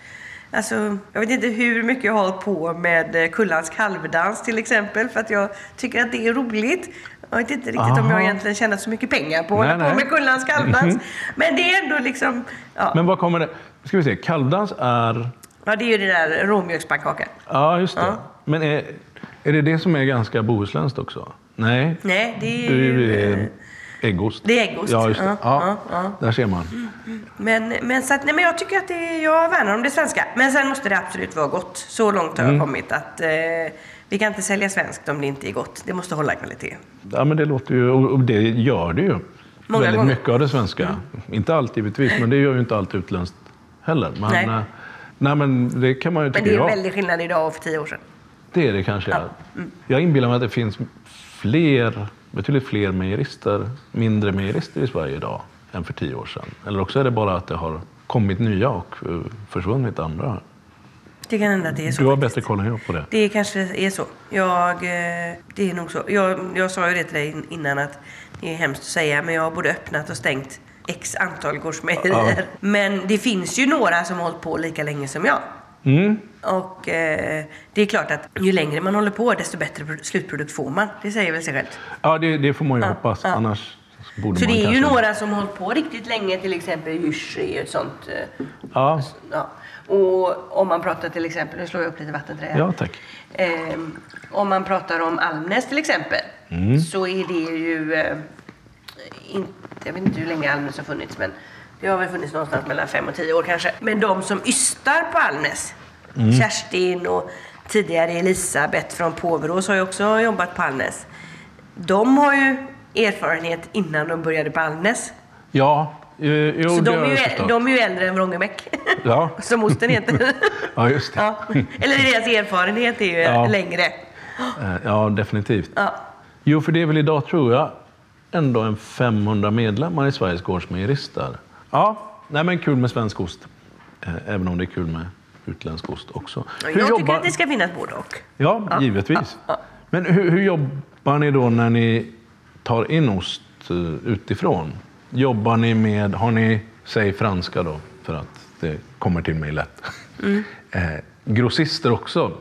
A: Alltså, jag vet inte hur mycket jag har hållit på med eh, Kullans kalvdans till exempel. För att jag tycker att det är roligt. Jag vet inte riktigt om
B: Aha.
A: jag egentligen tjänar så mycket pengar på att hålla på med Kullans kalvdans. Men det är ändå liksom... Ja.
B: Men vad kommer det... Ska vi se. Kalvdans är...
A: Ja, det är ju det där råmjölkspannkaka.
B: Ja, just det.
A: Ja.
B: Men är, är det det som är ganska bohuslänskt också? Nej.
A: Nej, det är
B: Det är
A: ju...
B: ju
A: eh,
B: eh, äggost.
A: Det är äggost.
B: Ja, just det.
A: Ja,
B: Ja,
A: ja.
B: Där ser man.
A: Men, men, så att, nej, men jag tycker att det, jag värnar om det svenska. Men sen måste det absolut vara gott. Så långt har
B: Mm.
A: jag kommit att eh, vi kan inte sälja svenskt om det inte är gott. Det måste hålla kvalitet.
B: Ja, men det låter ju... Och det gör det ju.
A: Många
B: Väldigt
A: gånger.
B: mycket av det svenska. Inte allt givetvis, men det gör ju inte allt utländskt heller. Men,
A: Nej.
B: Nej, men det kan man ju
A: Men
B: tycka
A: det är en
B: jag.
A: väldig skillnad idag och för tio år sedan.
B: Det är det kanske. Ja.
A: Mm.
B: Jag inbillar mig att det finns fler, betydligt fler mejerister, mindre mejerister i Sverige idag än för tio år sedan. Eller också är det bara att det har kommit nya och eh, försvunnit andra.
A: Det kan hända att det är så.
B: Du har
A: faktiskt.
B: bättre koll än jag på det.
A: Det kanske är så. Jag, eh, det är nog så. Jag, jag sa ju det till dig in- innan att det är hemskt att säga, men jag har både öppnat och stängt x antal gårdsmejerier. Men det finns ju några som har hållit på lika länge som jag.
B: Mm.
A: Och eh, det är klart att ju längre man håller på, desto bättre pro- slutprodukt får man. Det säger väl sig självt.
B: Ja, det, det får man ju
A: Ja,
B: hoppas.
A: ja.
B: Annars borde
A: Så
B: man
A: det är ju
B: kanske...
A: några som har hållit på riktigt länge, till exempel ju ett sånt. Eh,
B: Ja,
A: ja. Och om man pratar till exempel, nu slår jag upp lite vattenträ
B: ja, tack.
A: Ehm, om man pratar om Almnäs till exempel
B: Mm.
A: så är det ju eh, inte, jag vet inte hur länge Almnäs har funnits men det har väl funnits någonstans mellan fem och tio år kanske. Men de som ystar på Almnäs,
B: Mm.
A: Kerstin och tidigare Elisabeth från Påverås har ju också jobbat på Almnäs. De har ju erfarenhet innan de började på Almnäs.
B: Ja, eh, jo,
A: Så de är, ju,
B: förstått.
A: de är ju äldre än Vrångebäck.
B: Ja.
A: Som osten heter.
B: Ja, just det.
A: ja. Eller deras erfarenhet är ju
B: Ja.
A: längre.
B: Eh, Ja, definitivt.
A: Ja.
B: Jo, för det är väl idag, tror jag, ändå en 500 medlemmar i Sveriges gårdsmejerister. Ja, nej men kul med svensk ost. Eh, Även om det är kul med utländsk ost också.
A: Jag tycker att det ska finnas både och.
B: Ja, givetvis. Men hur, hur jobbar ni då när ni tar in ost eh, utifrån? Jobbar ni med, har ni, säg franska då, för att det kommer till mig lätt.
A: Mm.
B: Eh, grossister också?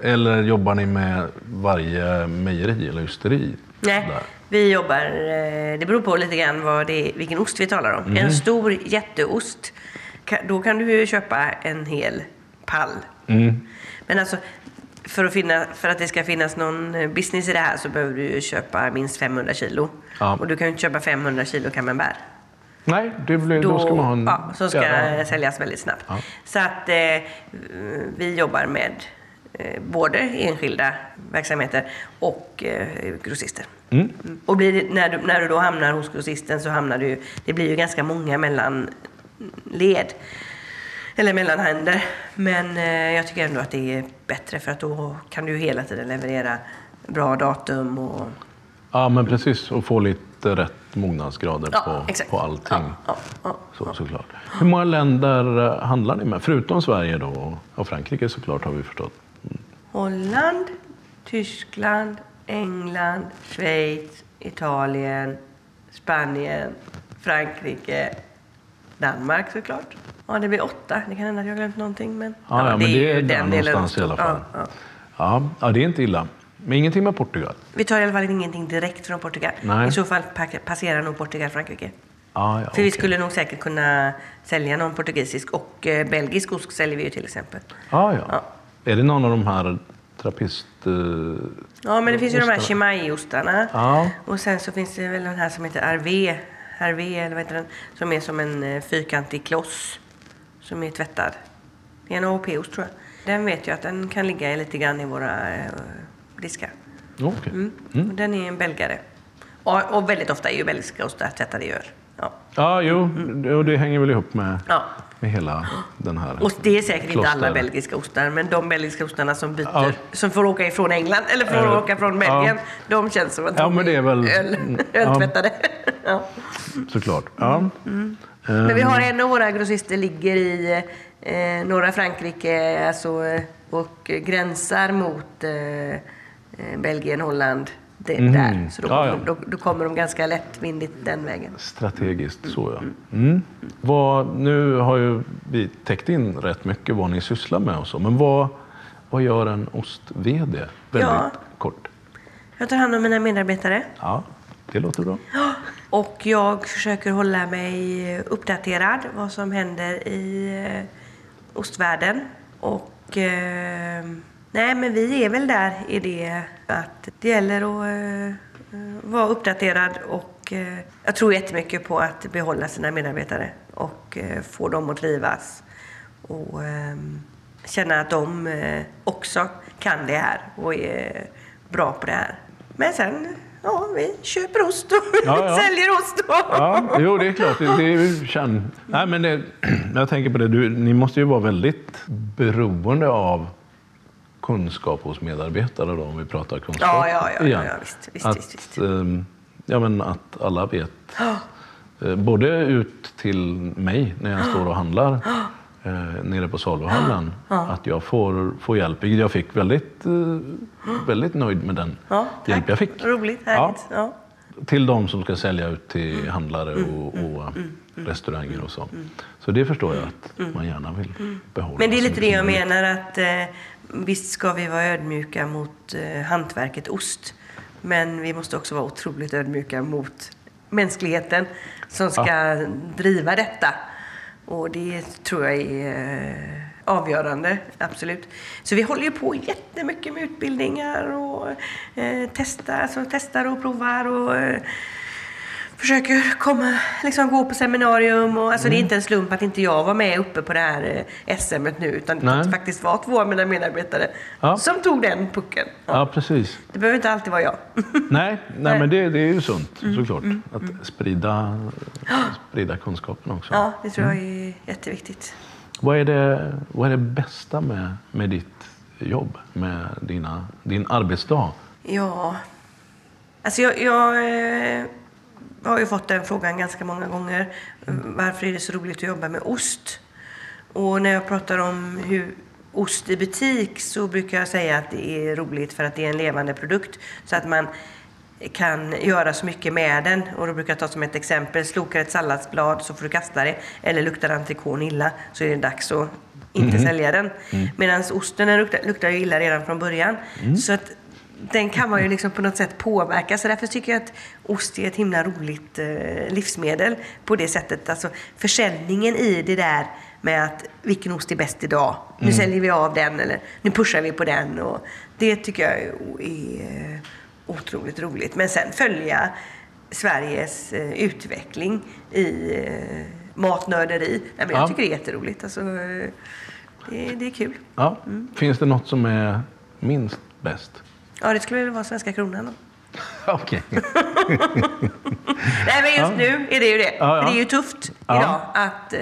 B: Eller jobbar ni med varje mejeri eller ysteri?
A: Nej,
B: Där?
A: Vi jobbar... eh, Det beror på lite grann vad det är, vilken ost vi talar om.
B: Mm.
A: En stor jätteost, då kan du ju köpa en hel pall.
B: Mm.
A: Men alltså, för att, finna, för att det ska finnas någon eh, business i det här så behöver du ju köpa minst 500 kilo.
B: Ja.
A: Och du kan ju inte köpa 500 kilo camembert.
B: Nej, det blir, då, ska man ha en...
A: ja, som ska
B: Ja.
A: säljas väldigt snabbt.
B: Ja.
A: Så att eh, vi jobbar med både enskilda verksamheter och eh, grossister.
B: Mm.
A: Och blir när, du, när du då hamnar hos grossisten så hamnar du det blir ju ganska många mellanled. Eller mellanhänder. Men eh, jag tycker ändå att det är bättre för att då kan du hela tiden leverera bra datum och
B: Ja, men precis. Och få lite rätt mognadsgrader
A: Ja,
B: på,
A: exakt.
B: på allting.
A: Ja, ja, ja.
B: Så, såklart. Hur många länder eh, handlar ni med? Förutom Sverige då och- och Frankrike såklart har vi förstått.
A: Holland, Tyskland, England, Schweiz, Italien, Spanien, Frankrike, Danmark såklart. Ja, det blir åtta. Det kan hända att jag har glömt någonting. Men,
B: Ja, ja, men det är
A: ju
B: där någonstans
A: de
B: i alla fall.
A: Ja, ja.
B: Ja, det är inte illa. Men ingenting med Portugal?
A: Vi tar i alla fall ingenting direkt från Portugal.
B: Nej.
A: I så fall pa- passerar nog Portugal Frankrike.
B: Ja, ja,
A: För vi
B: okej.
A: skulle nog säkert kunna sälja någon portugisisk och eh, belgisk ost säljer vi ju till exempel.
B: Ja, ja.
A: Ja.
B: Är det någon av de här trappist... eh,
A: Ja, men det finns ju de här
B: Ostarna.
A: chimay-ostarna.
B: Ja.
A: Och sen så finns det väl den här som heter Arvé. Arvé, eller vad heter den? Som är som en eh, fyrkantig kloss. Som är tvättad. Det är en AOP-ost tror jag. Den vet jag att den kan ligga lite grann i våra eh, diskar.
B: Okej.
A: Och Den är en belgare. Och, och väldigt ofta är ju belgiska ostar täta det gör. Ja.
B: Ja, jo, och det hänger väl ihop med,
A: Ja.
B: Med hela den här...
A: Och det är säkert inte alla
B: Kloster.
A: belgiska ostar, men de belgiska ostarna som byter,
B: Ja.
A: som får åka ifrån England, eller får
B: Eh,
A: åka från Belgien, de känns som att
B: Ja,
A: de
B: men det är väl-
A: öl,
B: mm,
A: öltvättade. Ja.
B: Såklart. Ja.
A: Men vi har en av våra grossister ligger i eh, norra Frankrike alltså, eh, och gränsar mot eh, eh, Belgien, Holland. Det,
B: Mhm.
A: där. Så då,
B: Ja,
A: kommer,
B: ja.
A: Då, då kommer de ganska lättvindigt den vägen.
B: Strategiskt så ja. Mm. Vad, nu har ju vi täckt in rätt mycket vad ni sysslar med och så, men vad, vad gör en ost-VD? Väldigt
A: Ja.
B: kort.
A: Jag tar hand om mina medarbetare.
B: Ja, det låter bra.
A: Och jag försöker hålla mig uppdaterad vad som händer i eh, ostvärlden. Och eh, nej, men vi är väl där i det att det gäller att eh, vara uppdaterad och eh, jag tror jättemycket på att behålla sina medarbetare och eh, få dem att trivas och känna att de också kan det här och är bra på det här. Men sen, ja, vi köper ost och
B: Ja, ja.
A: säljer ost. Och...
B: Ja, jo, det är klart. Det, det är ju känn... Nej, men det, jag tänker på det, du, ni måste ju vara väldigt beroende av kunskap hos medarbetare då, om vi pratar kunskap
A: Ja, ja, ja,
B: igen.
A: ja, visst, visst,
B: att,
A: visst,
B: ehm, Ja, men att alla vet. Eh, Både ut till mig när jag står och handlar eh, nere på saluhallen. Att jag får, får hjälp. Vilket jag fick väldigt, eh, väldigt nöjd med den hjälp jag fick.
A: Roligt, härligt.
B: Till de som ska sälja ut till
A: Mm.
B: handlare och, och restauranger och så. Så det förstår jag att man gärna vill behålla.
A: Mm. Men det är lite det jag menar att visst ska vi vara ödmjuka mot eh, hantverket ost. Men vi måste också vara otroligt ödmjuka mot mänskligheten som ska driva detta. Och det tror jag är eh, avgörande, absolut. Så vi håller ju på jättemycket med utbildningar och eh, testar, alltså testar och provar och eh, försöker komma, liksom gå på seminarium. Och, alltså Det är inte en slump att inte jag var med uppe på det här eh, SM nu utan
B: Nej.
A: det faktiskt var två av mina medarbetare
B: Ja.
A: som tog den pucken. Ja.
B: Ja, precis.
A: Det behöver inte alltid vara jag.
B: Nej, nej,
A: Nej.
B: men det, det är ju sunt såklart. Att sprida, sprida kunskapen också.
A: Ja, det tror jag
B: Mm.
A: är jätteviktigt.
B: Vad, är det, vad är det bästa med, med ditt jobb? Med dina, din arbetsdag?
A: Ja, alltså jag, jag eh, har ju fått den frågan ganska många gånger. Varför är det så roligt att jobba med ost? Och när jag pratar om hur ost i butik så brukar jag säga att det är roligt för att det är en levande produkt. Så att man kan göra så mycket med den. Och då brukar jag ta som ett exempel, slokar ett salladsblad så får du kasta det. Eller luktar entrecôten illa så är det dags att inte sälja den. Medan osten den luktar, luktar ju illa redan från början. Så att den kan man ju liksom på något sätt påverka. Så därför tycker jag att ost är ett himla roligt eh, livsmedel på det sättet. Alltså försäljningen i det där med att vilken ost är bäst idag? Nu säljer vi av den eller nu pushar vi på den. Och det tycker jag är, otroligt roligt. Men sen följa Sveriges eh, utveckling i eh, matnörderi. Nej, men jag
B: Ja.
A: tycker det är jätteroligt. Alltså, det, det är kul.
B: Ja. Finns det något som är minst bäst?
A: Ja, det skulle väl vara Svenska kronan då.
B: Okej.
A: Nej, men just nu är det ju det.
B: Ja, ja.
A: Det är ju tufft idag att eh,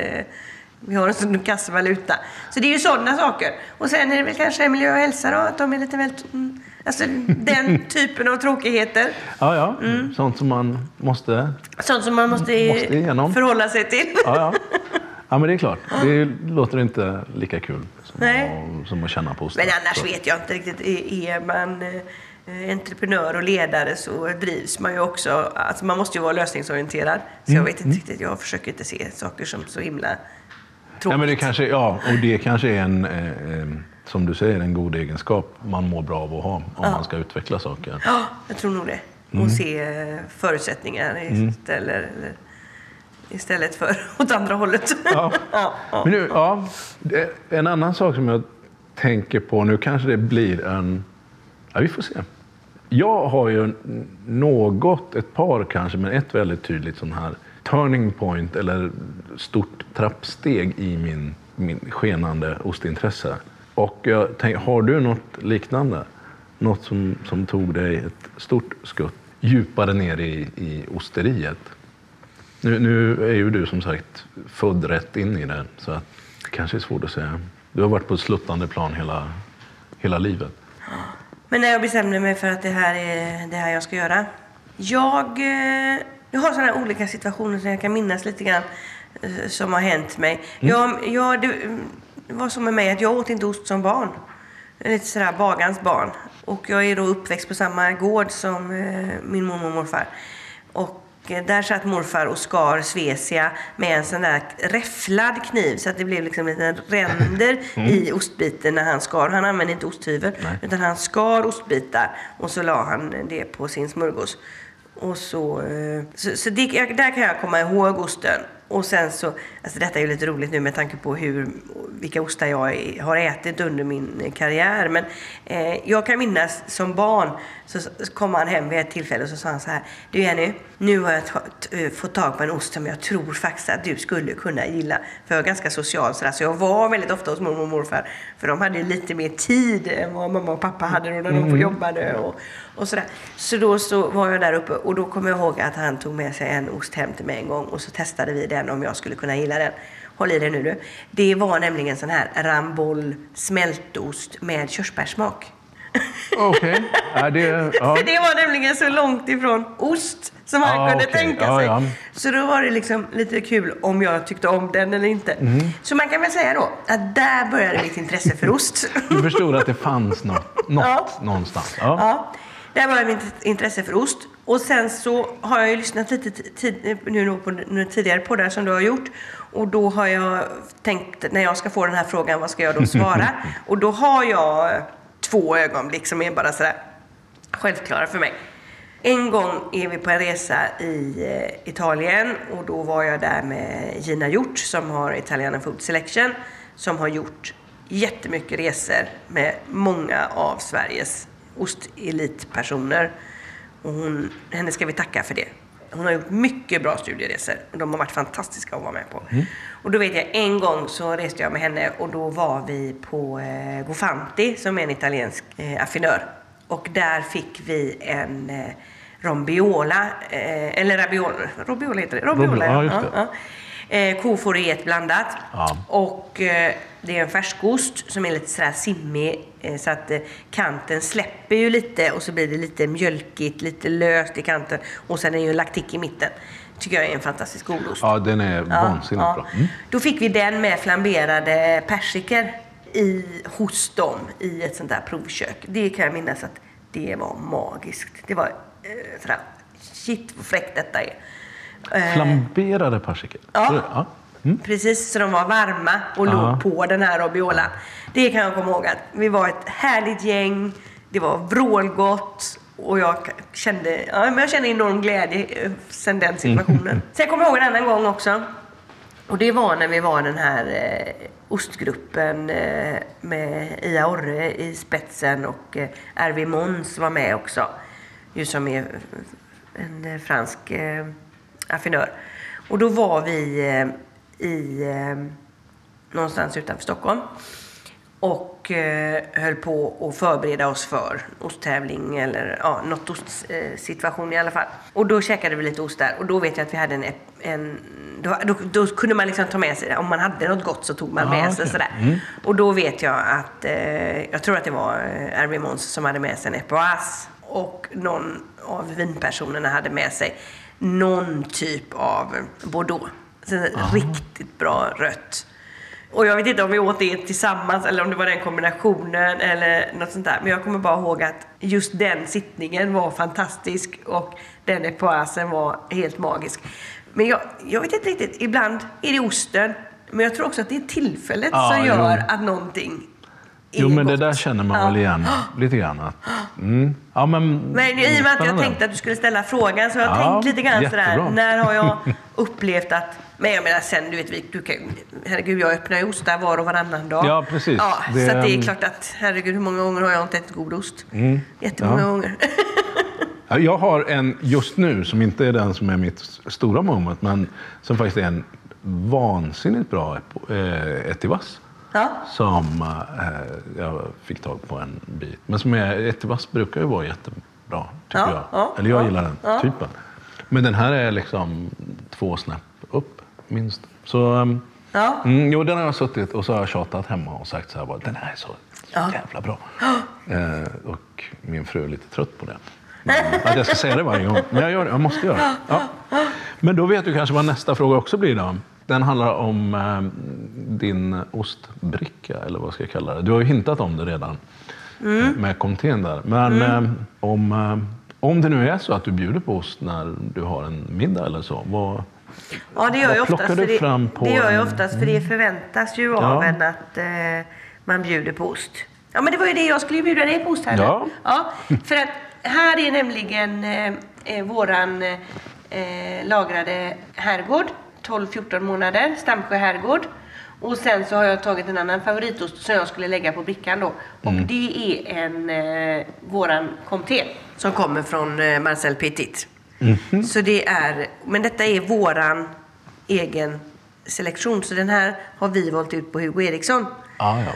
A: vi har en sån kassavaluta. Så det är ju sådana saker. Och sen är det väl kanske miljö och hälsa då, att de är lite väl... Mm, alltså den typen av tråkigheter.
B: Ja, ja. Sånt som man måste...
A: Sånt som man måste,
B: Måste igenom.
A: förhålla sig till.
B: Ja, ja. ja, men det är klart. Det låter inte lika kul
A: Nej.
B: som att känna på osten.
A: Men annars vet jag inte riktigt. Är man eh, entreprenör och ledare så drivs man ju också. Alltså man måste ju vara lösningsorienterad. Så
B: Mm,
A: jag vet inte riktigt. Jag försöker inte se saker som så himla tråkigt.
B: Ja, men det kanske, ja, och det kanske är en, eh, eh, som du säger, en god egenskap man mår bra av att ha om man ska utveckla saker.
A: Ja, jag tror nog det. Och
B: Mm.
A: se eh, förutsättningar istället, eller, istället för åt andra hållet.
B: Ja.
A: ja, ja.
B: Men nu, ja, en annan sak som jag tänker på, nu kanske det blir en... Ja, vi får se. Jag har ju något, ett par kanske, men ett väldigt tydligt sån här turning point eller stort trappsteg i min, min skenande ostintresse. Och jag tänker, har du något liknande? något som, som tog dig ett stort skutt djupare ner i, i osteriet. Nu, nu är ju du som sagt född rätt in i det, så att det kanske är svårt att säga. Du har varit på ett sluttande plan hela, hela livet.
A: Men när jag bestämde mig för att det här är det här jag ska göra. Jag, eh, jag har sådana olika situationer som jag kan minnas lite grann eh, som har hänt mig. Jag, jag, det, det var som med mig att jag åt inte ost som barn. Lite sådär bagans barn. Och jag är då uppväxt på samma gård som eh, min mormor och morfar. Och där satt morfar och skar svesia med en sån där räfflad kniv så att det blev liksom lite ränder i ostbiten när han skar. Han använde inte osthyvel utan han skar ostbitar och så la han det på sin smörgås. Och så, eh, så, så det, där kan jag komma ihåg osten. Och sen så, alltså detta är ju lite roligt nu med tanke på hur, vilka ostar jag har ätit under min karriär. Men eh, jag kan minnas som barn så, kom han hem vid ett tillfälle och så sa han så här. Du Jenny, nu har jag eh, fått tag på en ost som jag tror faktiskt att du skulle kunna gilla. För jag är ganska social sådär, så jag var väldigt ofta hos mormor och morfar. För de hade lite mer tid än vad mamma och pappa hade då när de jobbade och, och sådär. Så då så var jag där uppe och då kommer jag ihåg att han tog med sig en ost hem till mig en gång och så testade vi den om jag skulle kunna gilla den. Håll i dig nu du. Det var nämligen sån här Ramboll smältost med körsbärssmak.
B: Okej. Ja, det, ja.
A: För det var nämligen så långt ifrån ost som han
B: Ah,
A: kunde
B: okej.
A: tänka
B: Ja,
A: sig.
B: ja.
A: Så då var det liksom lite kul om jag tyckte om den eller inte.
B: Mm.
A: Så man kan väl säga då att där började mitt intresse för ost.
B: Du förstod att det fanns något, något
A: Ja.
B: någonstans? Ja.
A: Ja, där var mitt intresse för ost. Och sen så har jag ju lyssnat lite ti- tid, nu på några tidigare poddar som du har gjort. Och då har jag tänkt, när jag ska få den här frågan, vad ska jag då svara? och då har jag två ögonblick som är bara sådär självklara för mig. En gång är vi på en resa i eh, Italien och då var jag där med Gina Hjort som har Italian Food Selection som har gjort jättemycket resor med många av Sveriges ostelitpersoner. Och hon, henne ska vi tacka för det. Hon har gjort mycket bra studieresor och de har varit fantastiska att vara med på. Och då vet jag en gång så reste jag med henne och då var vi på eh, Gofanti som är en italiensk eh, affinör. Och där fick vi en eh, rombiola, eh, eller rabiola, robiola heter det? Robiola,
B: Ja, just det.
A: ja. Eh, koforet blandat.
B: Ja.
A: Och eh, det är en färskost som är lite sådär simmig eh, så att eh, kanten släpper ju lite och så blir det lite mjölkigt, lite löst i kanten och sen är ju en laktik i mitten. Tycker jag är en fantastisk god ost.
B: ja, den är vansinnigt bra. Mm.
A: Då fick vi den med flamberade persikor i, hos dem i ett sånt där provkök. Det kan jag minnas att det var magiskt. Det var eh, sådär, shit vad fräckt detta är. Eh,
B: Flamberade persikor?
A: Ja.
B: Ja. Mm.
A: Precis, så de var varma och låg på den här robiolan. Det kan jag komma ihåg att vi var ett härligt gäng. Det var vrålgott och jag kände, ja, men jag kände enorm glädje eh, sen den situationen. Sen kommer jag ihåg en annan gång också. Och det var när vi var den här eh, ostgruppen eh, med Ia Orre i spetsen och eh, Erwin Måns var med också. Ju som är en eh, fransk eh, affinör. Och då var vi eh, i eh, någonstans utanför Stockholm och eh, höll på att förbereda oss för osttävling eller ja, något ostsituation i alla fall. Och då käkade vi lite ost där och då vet jag att vi hade en, en då, då, då kunde man liksom ta med sig. Om man hade något gott så tog man
B: Ah,
A: med sig sådär. Och då vet jag att, eh, jag tror att det var Erwin Måns som hade med sig en Epoas och någon av vinpersonerna hade med sig någon typ av Bordeaux. Riktigt bra rött. Och jag vet inte om vi åt det tillsammans eller om det var den kombinationen eller något sånt där. Men jag kommer bara ihåg att just den sittningen var fantastisk och den epoasen var helt magisk. Men jag, jag vet inte riktigt, ibland är det osten. Men jag tror också att det är tillfället
B: Ja,
A: som
B: jo.
A: gör att någonting
B: Jo, men det
A: gott.
B: där känner man
A: Ja.
B: väl igen lite grann. Mm. Ja, men,
A: Men i och med att jag tänkte att du skulle ställa frågan så har jag
B: Ja,
A: tänkt lite grann sådär.
B: jättebra.
A: När har jag upplevt att... Men jag menar sen, du vet, du kan, herregud jag öppnar ju ostar var och varannan dag.
B: Ja, precis.
A: Ja,
B: Det-
A: Så det är klart att, herregud hur många gånger har jag inte ätit god ost? Jättemånga
B: Mm. Ja.
A: gånger.
B: Ja, Jag har en just nu som inte är den som är mitt stora moment, men som faktiskt är en vansinnigt bra eh, etivas.
A: Ja.
B: Som eh, jag fick tag på en bit. Men som är jättevass brukar ju vara jättebra, tycker
A: Ja,
B: jag.
A: ja,
B: Eller jag
A: ja,
B: gillar den typen. Men den här är liksom två snäpp upp, minst. Så, ehm,
A: Ja.
B: mm, jo, den har jag suttit och så har jag tjatat hemma och sagt så här, bara, den här är så jävla bra. Eh, och min fru är lite trött på det. Men, att jag ska säga det varje gång. Men jag, gör det, jag måste göra det. Ja. Men då vet du kanske vad nästa fråga också blir då. Den handlar om eh, din ostbricka, eller vad ska jag kalla det. Du har ju hintat om det redan
A: Mm.
B: eh, med kommittén där. Men eh, om, om det nu är så att du bjuder på ost när du har en middag eller så, vad,
A: Ja, det gör
B: Vad
A: jag
B: plockar
A: oftast.
B: du fram på
A: det gör jag
B: en-
A: oftast, för det förväntas ju av
B: Ja.
A: en att eh, man bjuder på ost. Ja, men det var ju det jag skulle bjuda dig på ost här.
B: Ja.
A: ja. För att här är nämligen eh, våran eh, lagrade herrgård, 12-14 månader, Stamsjö herrgård. Och sen så har jag tagit en annan favoritost som jag skulle lägga på brickan då. Och
B: Mm.
A: det är en eh, våran comté som kommer från eh, Marcel Petit.
B: Mhm.
A: Så det är, men detta är våran egen selektion. Så den här har vi valt ut på Hugo Eriksson.
B: ah, ja.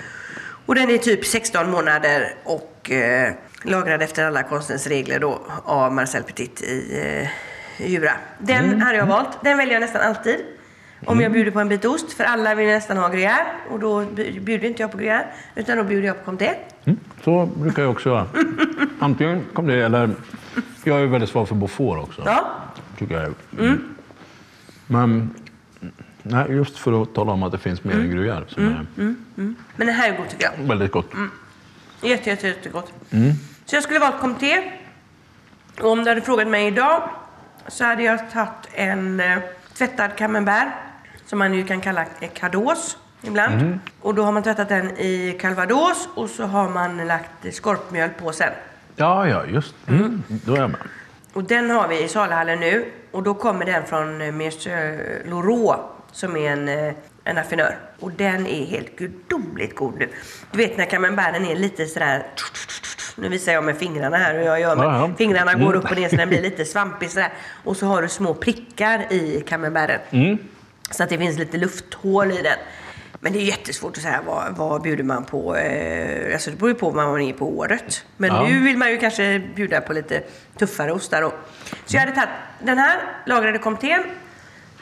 A: Och den är typ 16 månader och eh, lagrad efter alla konstens regler då av Marcel Petit i eh, Djura. Den
B: Mm.
A: hade jag valt. Den väljer jag nästan alltid. Om jag bjuder på en bit ost, för alla vill nästan ha gruyère. Och då bjuder inte jag på gruyère, utan då bjuder jag på comté.
B: Mm, så brukar jag också göra. Antingen det eller... Jag är väldigt svag för Beaufort också.
A: Ja.
B: Tycker jag. Mm. Men nej, just för att tala om att det finns mer än gruyère som
A: Men den här är god tycker jag.
B: är väldigt gott.
A: Jätte, jätte, jättegott. Så jag skulle valt comté. Och om du hade frågat mig idag så hade jag tagit en eh, tvättad camembert som man ju kan kalla cados ibland. Och då har man tvättat den i calvados och så har man lagt skorpmjöl på sen.
B: Ja, ja, just mm. Då är jag med.
A: Och den har vi i saluhallen nu och då kommer den från eh, Monsieur Loraux som är en, eh, en affinör. Och den är helt gudomligt god nu. Du vet när camemberten är lite sådär... Nu visar jag med fingrarna här hur jag gör. Men
B: Ja, ja.
A: Fingrarna går upp och ner så den blir lite svampig sådär. Och så har du små prickar i camemberten.
B: Mm.
A: Så att det finns lite lufthål i den. Men det är jättesvårt att säga vad, vad bjuder man på. Eh, alltså det beror ju på vad man är på året. Men
B: Ja.
A: nu vill man ju kanske bjuda på lite tuffare ostar då. Så jag hade tagit den här lagrade comtén.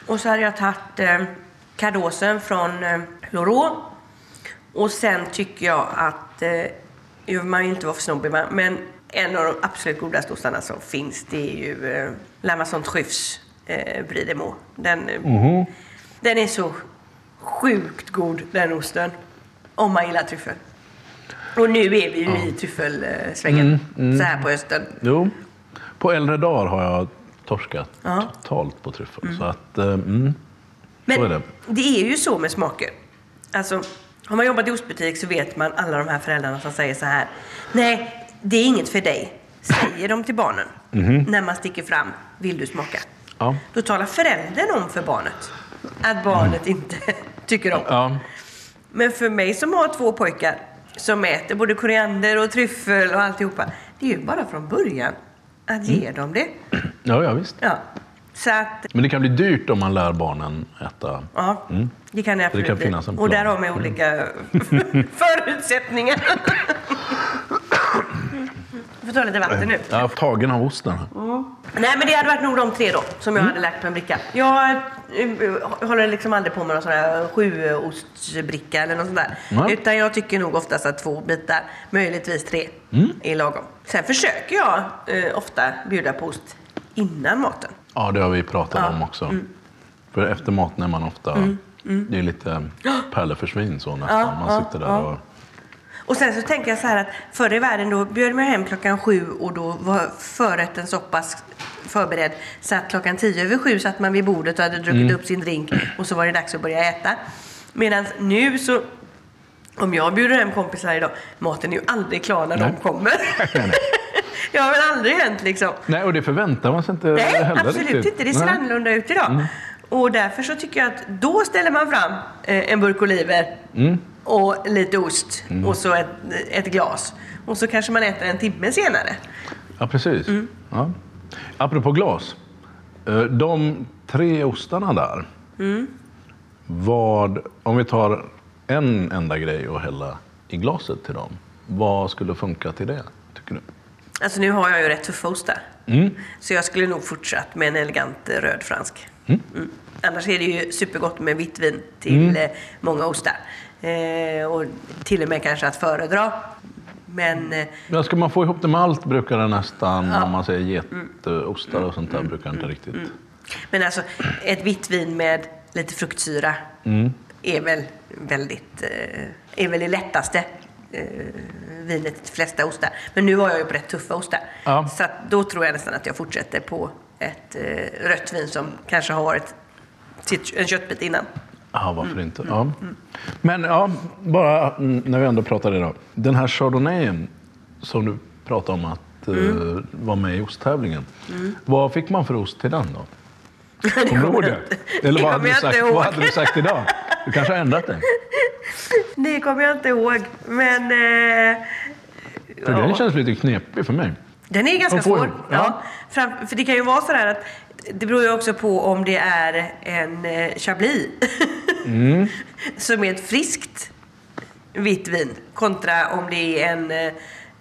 A: Och så hade jag tagit eh, cadosen från eh, Loraux. Och sen tycker jag att, eh, ju, man vill inte vara för snobbig men en av de absolut godaste ostarna som finns det är ju eh, La Maison Truffes eh, Brie de Meaux. Den, eh, den är så sjukt god den osten. Om man gillar tryffel. Och nu är vi ju i tryffelsvängen så här på hösten.
B: Jo. På äldre dagar har jag torskat
A: Ja.
B: totalt på tryffel. Så att, eh, mm. Så är
A: Men
B: det.
A: det är ju så med smaker. Alltså, har man jobbat i ostbutik så vet man alla de här föräldrarna som säger så här. Nej, det är inget för dig. Säger de till barnen. När man sticker fram. Vill du smaka?
B: Ja.
A: Då talar föräldern om för barnet att barnet inte tycker om.
B: Ja.
A: Men för mig som har två pojkar som äter både koriander och tryffel och alltihopa. Det är ju bara från början att ge dem det.
B: Ja, ja, visst.
A: Ja. Så att,
B: Men det kan bli dyrt om man lär barnen äta.
A: ja, det kan det absolut
B: kan
A: bli.
B: finnas en
A: Och
B: plan.
A: där har vi olika förutsättningar. Jag får ta lite vatten nu.
B: Jag är tagen av osten.
A: Nej, men det hade varit nog de tre då som jag hade lagt på en bricka. Jag eh, håller liksom aldrig på med någon sån här sjuostsbricka eller något sånt där.
B: Nej.
A: Utan jag tycker nog oftast att två bitar, möjligtvis tre, är lagom. Sen försöker jag eh, ofta bjuda på ost innan maten.
B: Ja, det har vi pratat
A: Ja. Mm.
B: om också. För efter maten är man ofta... Det är lite pärleforsvin så nästan.
A: Ja,
B: man
A: ja,
B: sitter där
A: ja.
B: och...
A: Och sen så tänker jag så här att förr i världen då bjöd man hem klockan sju och då var förrätten så pass förberedd så att klockan tio över sju satt man vid bordet och hade druckit upp sin drink och så var det dags att börja äta. Medan nu så om jag bjuder hem kompisar idag, maten är ju aldrig klar när de
B: Nej.
A: kommer. det har väl aldrig hänt liksom.
B: Nej, och det förväntar man sig inte
A: Nej,
B: heller
A: absolut
B: riktigt.
A: inte. Det ser
B: Nej.
A: annorlunda ut idag. Och därför så tycker jag att då ställer man fram eh, en burk oliver och lite ost och så ett, ett glas. Och så kanske man äter en timme senare.
B: Ja, precis.
A: Mm.
B: Ja. Apropå glas. eh, De tre ostarna där.
A: Mm.
B: Vad, om vi tar en enda grej att hälla i glaset till dem, vad skulle funka till det, tycker du?
A: Alltså nu har jag ju rätt tuffa ostar. Så jag skulle nog fortsatt med en elegant röd fransk. Mm. Annars är det ju supergott med vitt vin till eh, många ostar. Eh, och till och med kanske att föredra. Men eh,
B: Ja, ska man få ihop det med allt brukar det nästan, om man säger getostar och sånt där, brukar inte riktigt...
A: Men alltså, ett vitt vin med lite fruktsyra är väl väldigt... Eh, är väl det lättaste vinet till de flesta ostar. Men nu var jag ju på rätt tuffa ostar.
B: Ja.
A: Så då tror jag nästan att jag fortsätter på ett eh, rött vin som kanske har varit en köttbit innan.
B: Ja, varför inte? Ja. Men ja, bara mm, när vi ändå pratar idag. Den här chardonnayen som du pratade om att eh, var med i osttävlingen. Vad fick man för ost till den då? Kommer du ihåg det? Eller vad hade, du sagt, vad hade du sagt idag? Du kanske har ändrat dig?
A: Det kommer jag inte ihåg. Men... Eh,
B: För den känns lite knepig för mig.
A: Den är ganska svår.
B: ihop,
A: Ja.
B: ja.
A: För det kan ju vara sådär att det beror ju också på om det är en eh, chablis
B: Mm.
A: som är ett friskt vitt vin kontra om det är en eh,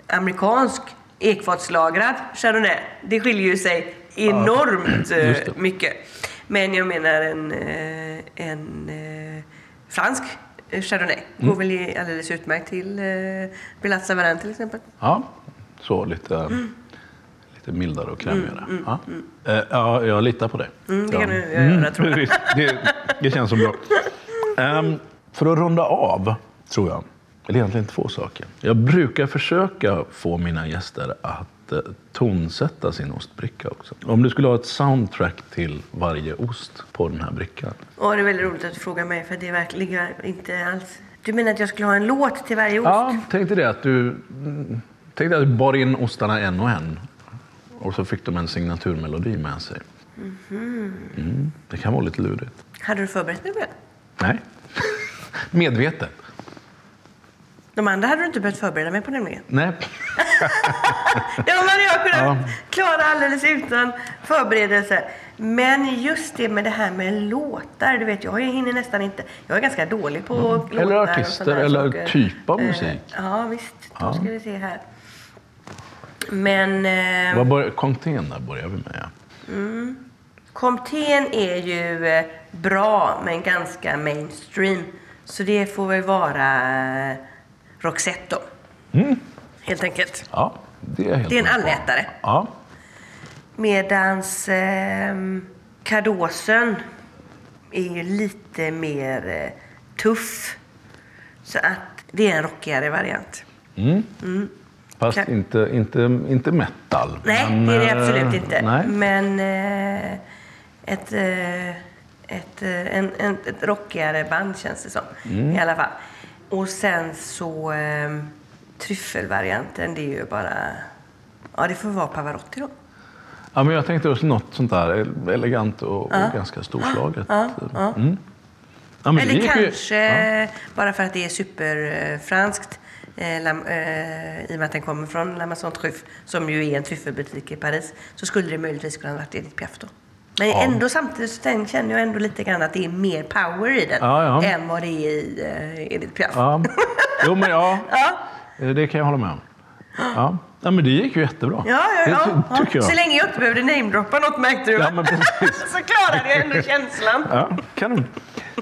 A: amerikansk ekfatslagrad chardonnay. Det skiljer ju sig enormt eh,
B: det.
A: mycket. Men jag menar en, en fransk chardonnay
B: Mm.
A: går väl i- alldeles utmärkt till Belat Savarin till exempel.
B: Ja, så lite, lite mildare och krämigare.
A: Mm,
B: ja. Eh, ja, jag litar på dig.
A: Mm, det
B: ja.
A: kan du göra, tror jag.
B: det, det känns som bra. Ehm, för att runda av, tror jag, eller egentligen två saker. Jag brukar försöka få mina gäster att eh, tonsätta sin ostbricka också. Om du skulle ha ett soundtrack till varje ost på den här brickan.
A: Ja, det är väldigt roligt att du frågar mig för det verkligen inte alls... Du menar att jag skulle ha en låt till varje ost?
B: Ja, tänkte det att du mm, tänkte att du bar in ostarna en och en. Och så fick de en signaturmelodi med sig. Mm, det kan vara lite lurigt.
A: Hade du förberett dig på det?
B: Nej, medvetet.
A: De andra hade du inte behövt förbereda mig på nämligen.
B: Nej.
A: De hade jag kunnat
B: Ja.
A: klara alldeles utan förberedelse. Men just det med det här med låtar, du vet jag hinner nästan inte. Jag är ganska dålig på låtar.
B: Mm. Eller
A: och
B: artister, eller
A: saker.
B: typ av
A: Eh,
B: musik.
A: Ja, visst. Då ska vi se här. Men... Eh,
B: Vad bör, Comtén där börjar vi med. Ja.
A: Comten är ju eh, bra men ganska mainstream. Så det får väl vara eh, Roxette då. Helt enkelt.
B: Ja, det är helt
A: Det är en allätare.
B: Ja.
A: Medans eh, Cardosen är ju lite mer eh, tuff. Så att det är en rockigare variant.
B: Fast
A: Kan-
B: inte, inte, inte metal.
A: Nej,
B: men,
A: det är det
B: eh,
A: absolut inte.
B: Nej.
A: Men eh, ett, eh, ett, eh, en, en, ett rockigare band känns det som.
B: Mm.
A: I alla fall. Och sen så eh, tryffelvarianten, det är ju bara... Ja, det får vara Pavarotti då.
B: Ja, men jag tänkte också något sånt där elegant och, och ganska storslaget.
A: Ja, ja.
B: Mm. Ja,
A: Eller
B: gick ju-
A: kanske, bara för att det är superfranskt, eh, eh, i och med att den kommer från La Maison Truffe, som ju är en tryffelbutik i Paris, så skulle det möjligtvis kunna varit Edith Piaf då. Men
B: Ja.
A: ändå samtidigt så känner jag ändå lite grann att det är mer power i den
B: Ja, ja.
A: än vad det är i eh, Edith Piaf.
B: Ja. Jo, men ja,
A: Ja,
B: eh, det kan jag hålla med om. Ja. ja, men det gick ju jättebra.
A: ja, ja.
B: Det
A: ja,
B: jag.
A: Så länge jag inte behövde namedroppa något märkte du
B: Ja, men precis.
A: så klarade jag ändå känslan.
B: Ja, kanon.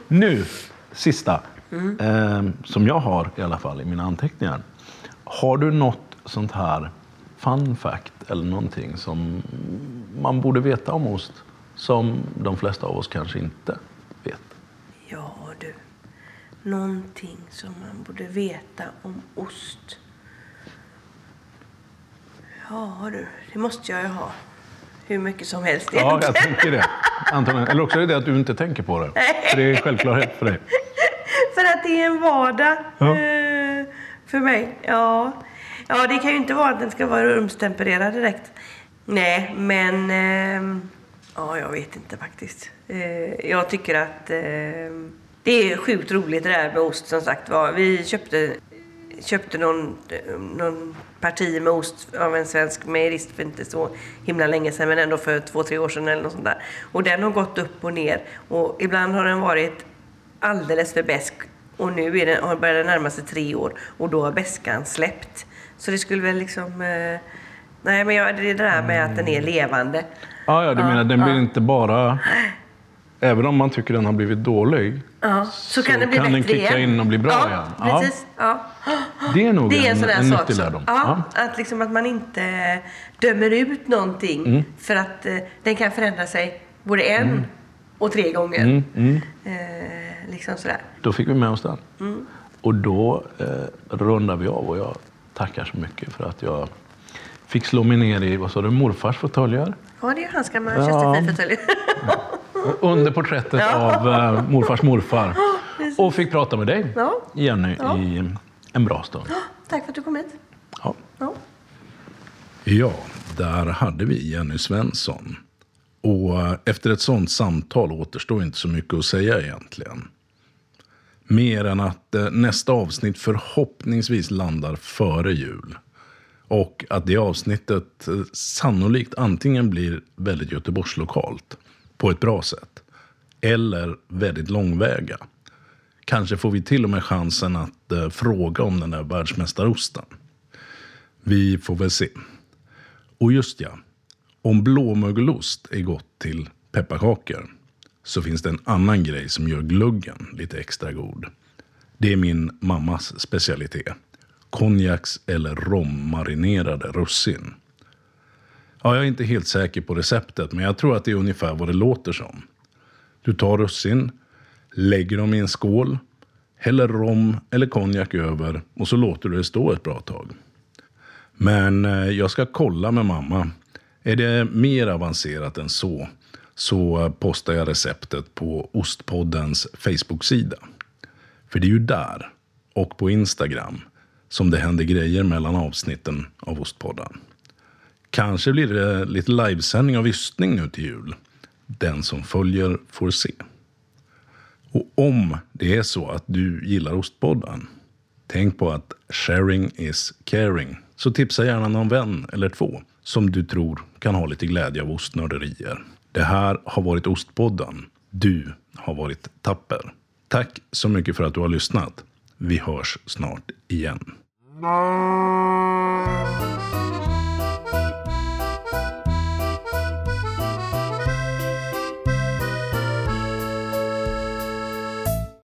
B: Nu, sista.
A: Mm.
B: Eh, som jag har i alla fall i mina anteckningar. Har du något sånt här fun fact eller någonting som man borde veta om ost som de flesta av oss kanske inte vet?
A: Ja du, någonting som man borde veta om ost. Ja du, det måste jag ju ha. Hur mycket som helst
B: Ja, jag
A: egentligen.
B: tänker det. Antagligen. Eller också är det det att du inte tänker på det. För det är självklarhet för dig.
A: För att det är en vardag
B: Ja.
A: eh, för mig. Ja. ja, det kan ju inte vara att den ska vara rumstempererad direkt. Nej, men... ehm, ja, jag vet inte faktiskt. Eh, jag tycker att ehm, det är sjukt roligt det där med ost som sagt var. Vi köpte, köpte någon, någon parti med ost av en svensk mejerist för inte så himla länge sedan, men ändå för två, tre år sedan eller något sånt där. Och den har gått upp och ner. Och ibland har den varit alldeles för besk Och nu är det, har börjar det närma sig tre år och då har bäskan släppt. Så det skulle väl liksom... Eh, nej, men jag, det är det där med att den är levande.
B: Ja, ja du menar den blir inte bara... Även om man tycker den har blivit dålig
A: Ja, så, kan det bli
B: kan den kicka
A: igen.
B: in och bli bra
A: ja,
B: igen.
A: Precis. Ja.
B: Det är nog
A: Det är en
B: en, en nyttig
A: Så,
B: lärdom.
A: ja, Att, liksom att man inte dömer ut någonting
B: Mm.
A: för att eh, den kan förändra sig både en och tre gånger.
B: Mm, mm.
A: Eh, liksom sådär.
B: Då fick vi med oss den.
A: Mm.
B: Och då eh, rundar vi av och jag tackar så mycket för att jag fick slå mig ner i, vad sa du, morfars fåtöljer.
A: Ja, det är ju hans gamla
B: Ja.
A: Chesterfield-fåtölj.
B: Under porträttet av eh, morfars morfar. Och fick prata med dig,
A: Ja.
B: Jenny,
A: Ja.
B: i en bra stund.
A: Tack för att du kom hit.
B: Ja.
A: Ja.
B: Ja, där hade vi Jenny Svensson. Och eh, efter ett sånt samtal återstår inte så mycket att säga egentligen. Mer än att eh, nästa avsnitt förhoppningsvis landar före jul. Och att det avsnittet eh, sannolikt antingen blir väldigt Göteborgslokalt på ett bra sätt. Eller väldigt långväga. Kanske får vi till och med chansen att eh, fråga om den där världsmästarosten. Vi får väl se. Och just ja, om blåmögelost är gott till pepparkakor så finns det en annan grej som gör gluggen lite extra god. Det är min mammas specialitet. Konjaks eller rommarinerade russin. Ja, jag är inte helt säker på receptet, men jag tror att det är ungefär vad det låter som. Du tar russin, lägger dem i en skål, häller rom eller konjak över och så låter du det stå ett bra tag. Men eh, jag ska kolla med mamma. Är det mer avancerat än så, så postar jag receptet på Ostpoddens Facebook-sida. För det är ju där, och på Instagram, som det händer grejer mellan avsnitten av Ostpodden. Kanske blir det lite livesändning av ystning nu till jul. Den som följer får se. Och om det är så att du gillar Ostpodden, tänk på att sharing is caring. Så tipsa gärna någon vän eller två som du tror kan ha lite glädje av ostnörderier. Det här har varit Ostpodden. Du har varit tapper. Tack så mycket för att du har lyssnat. Vi hörs snart igen.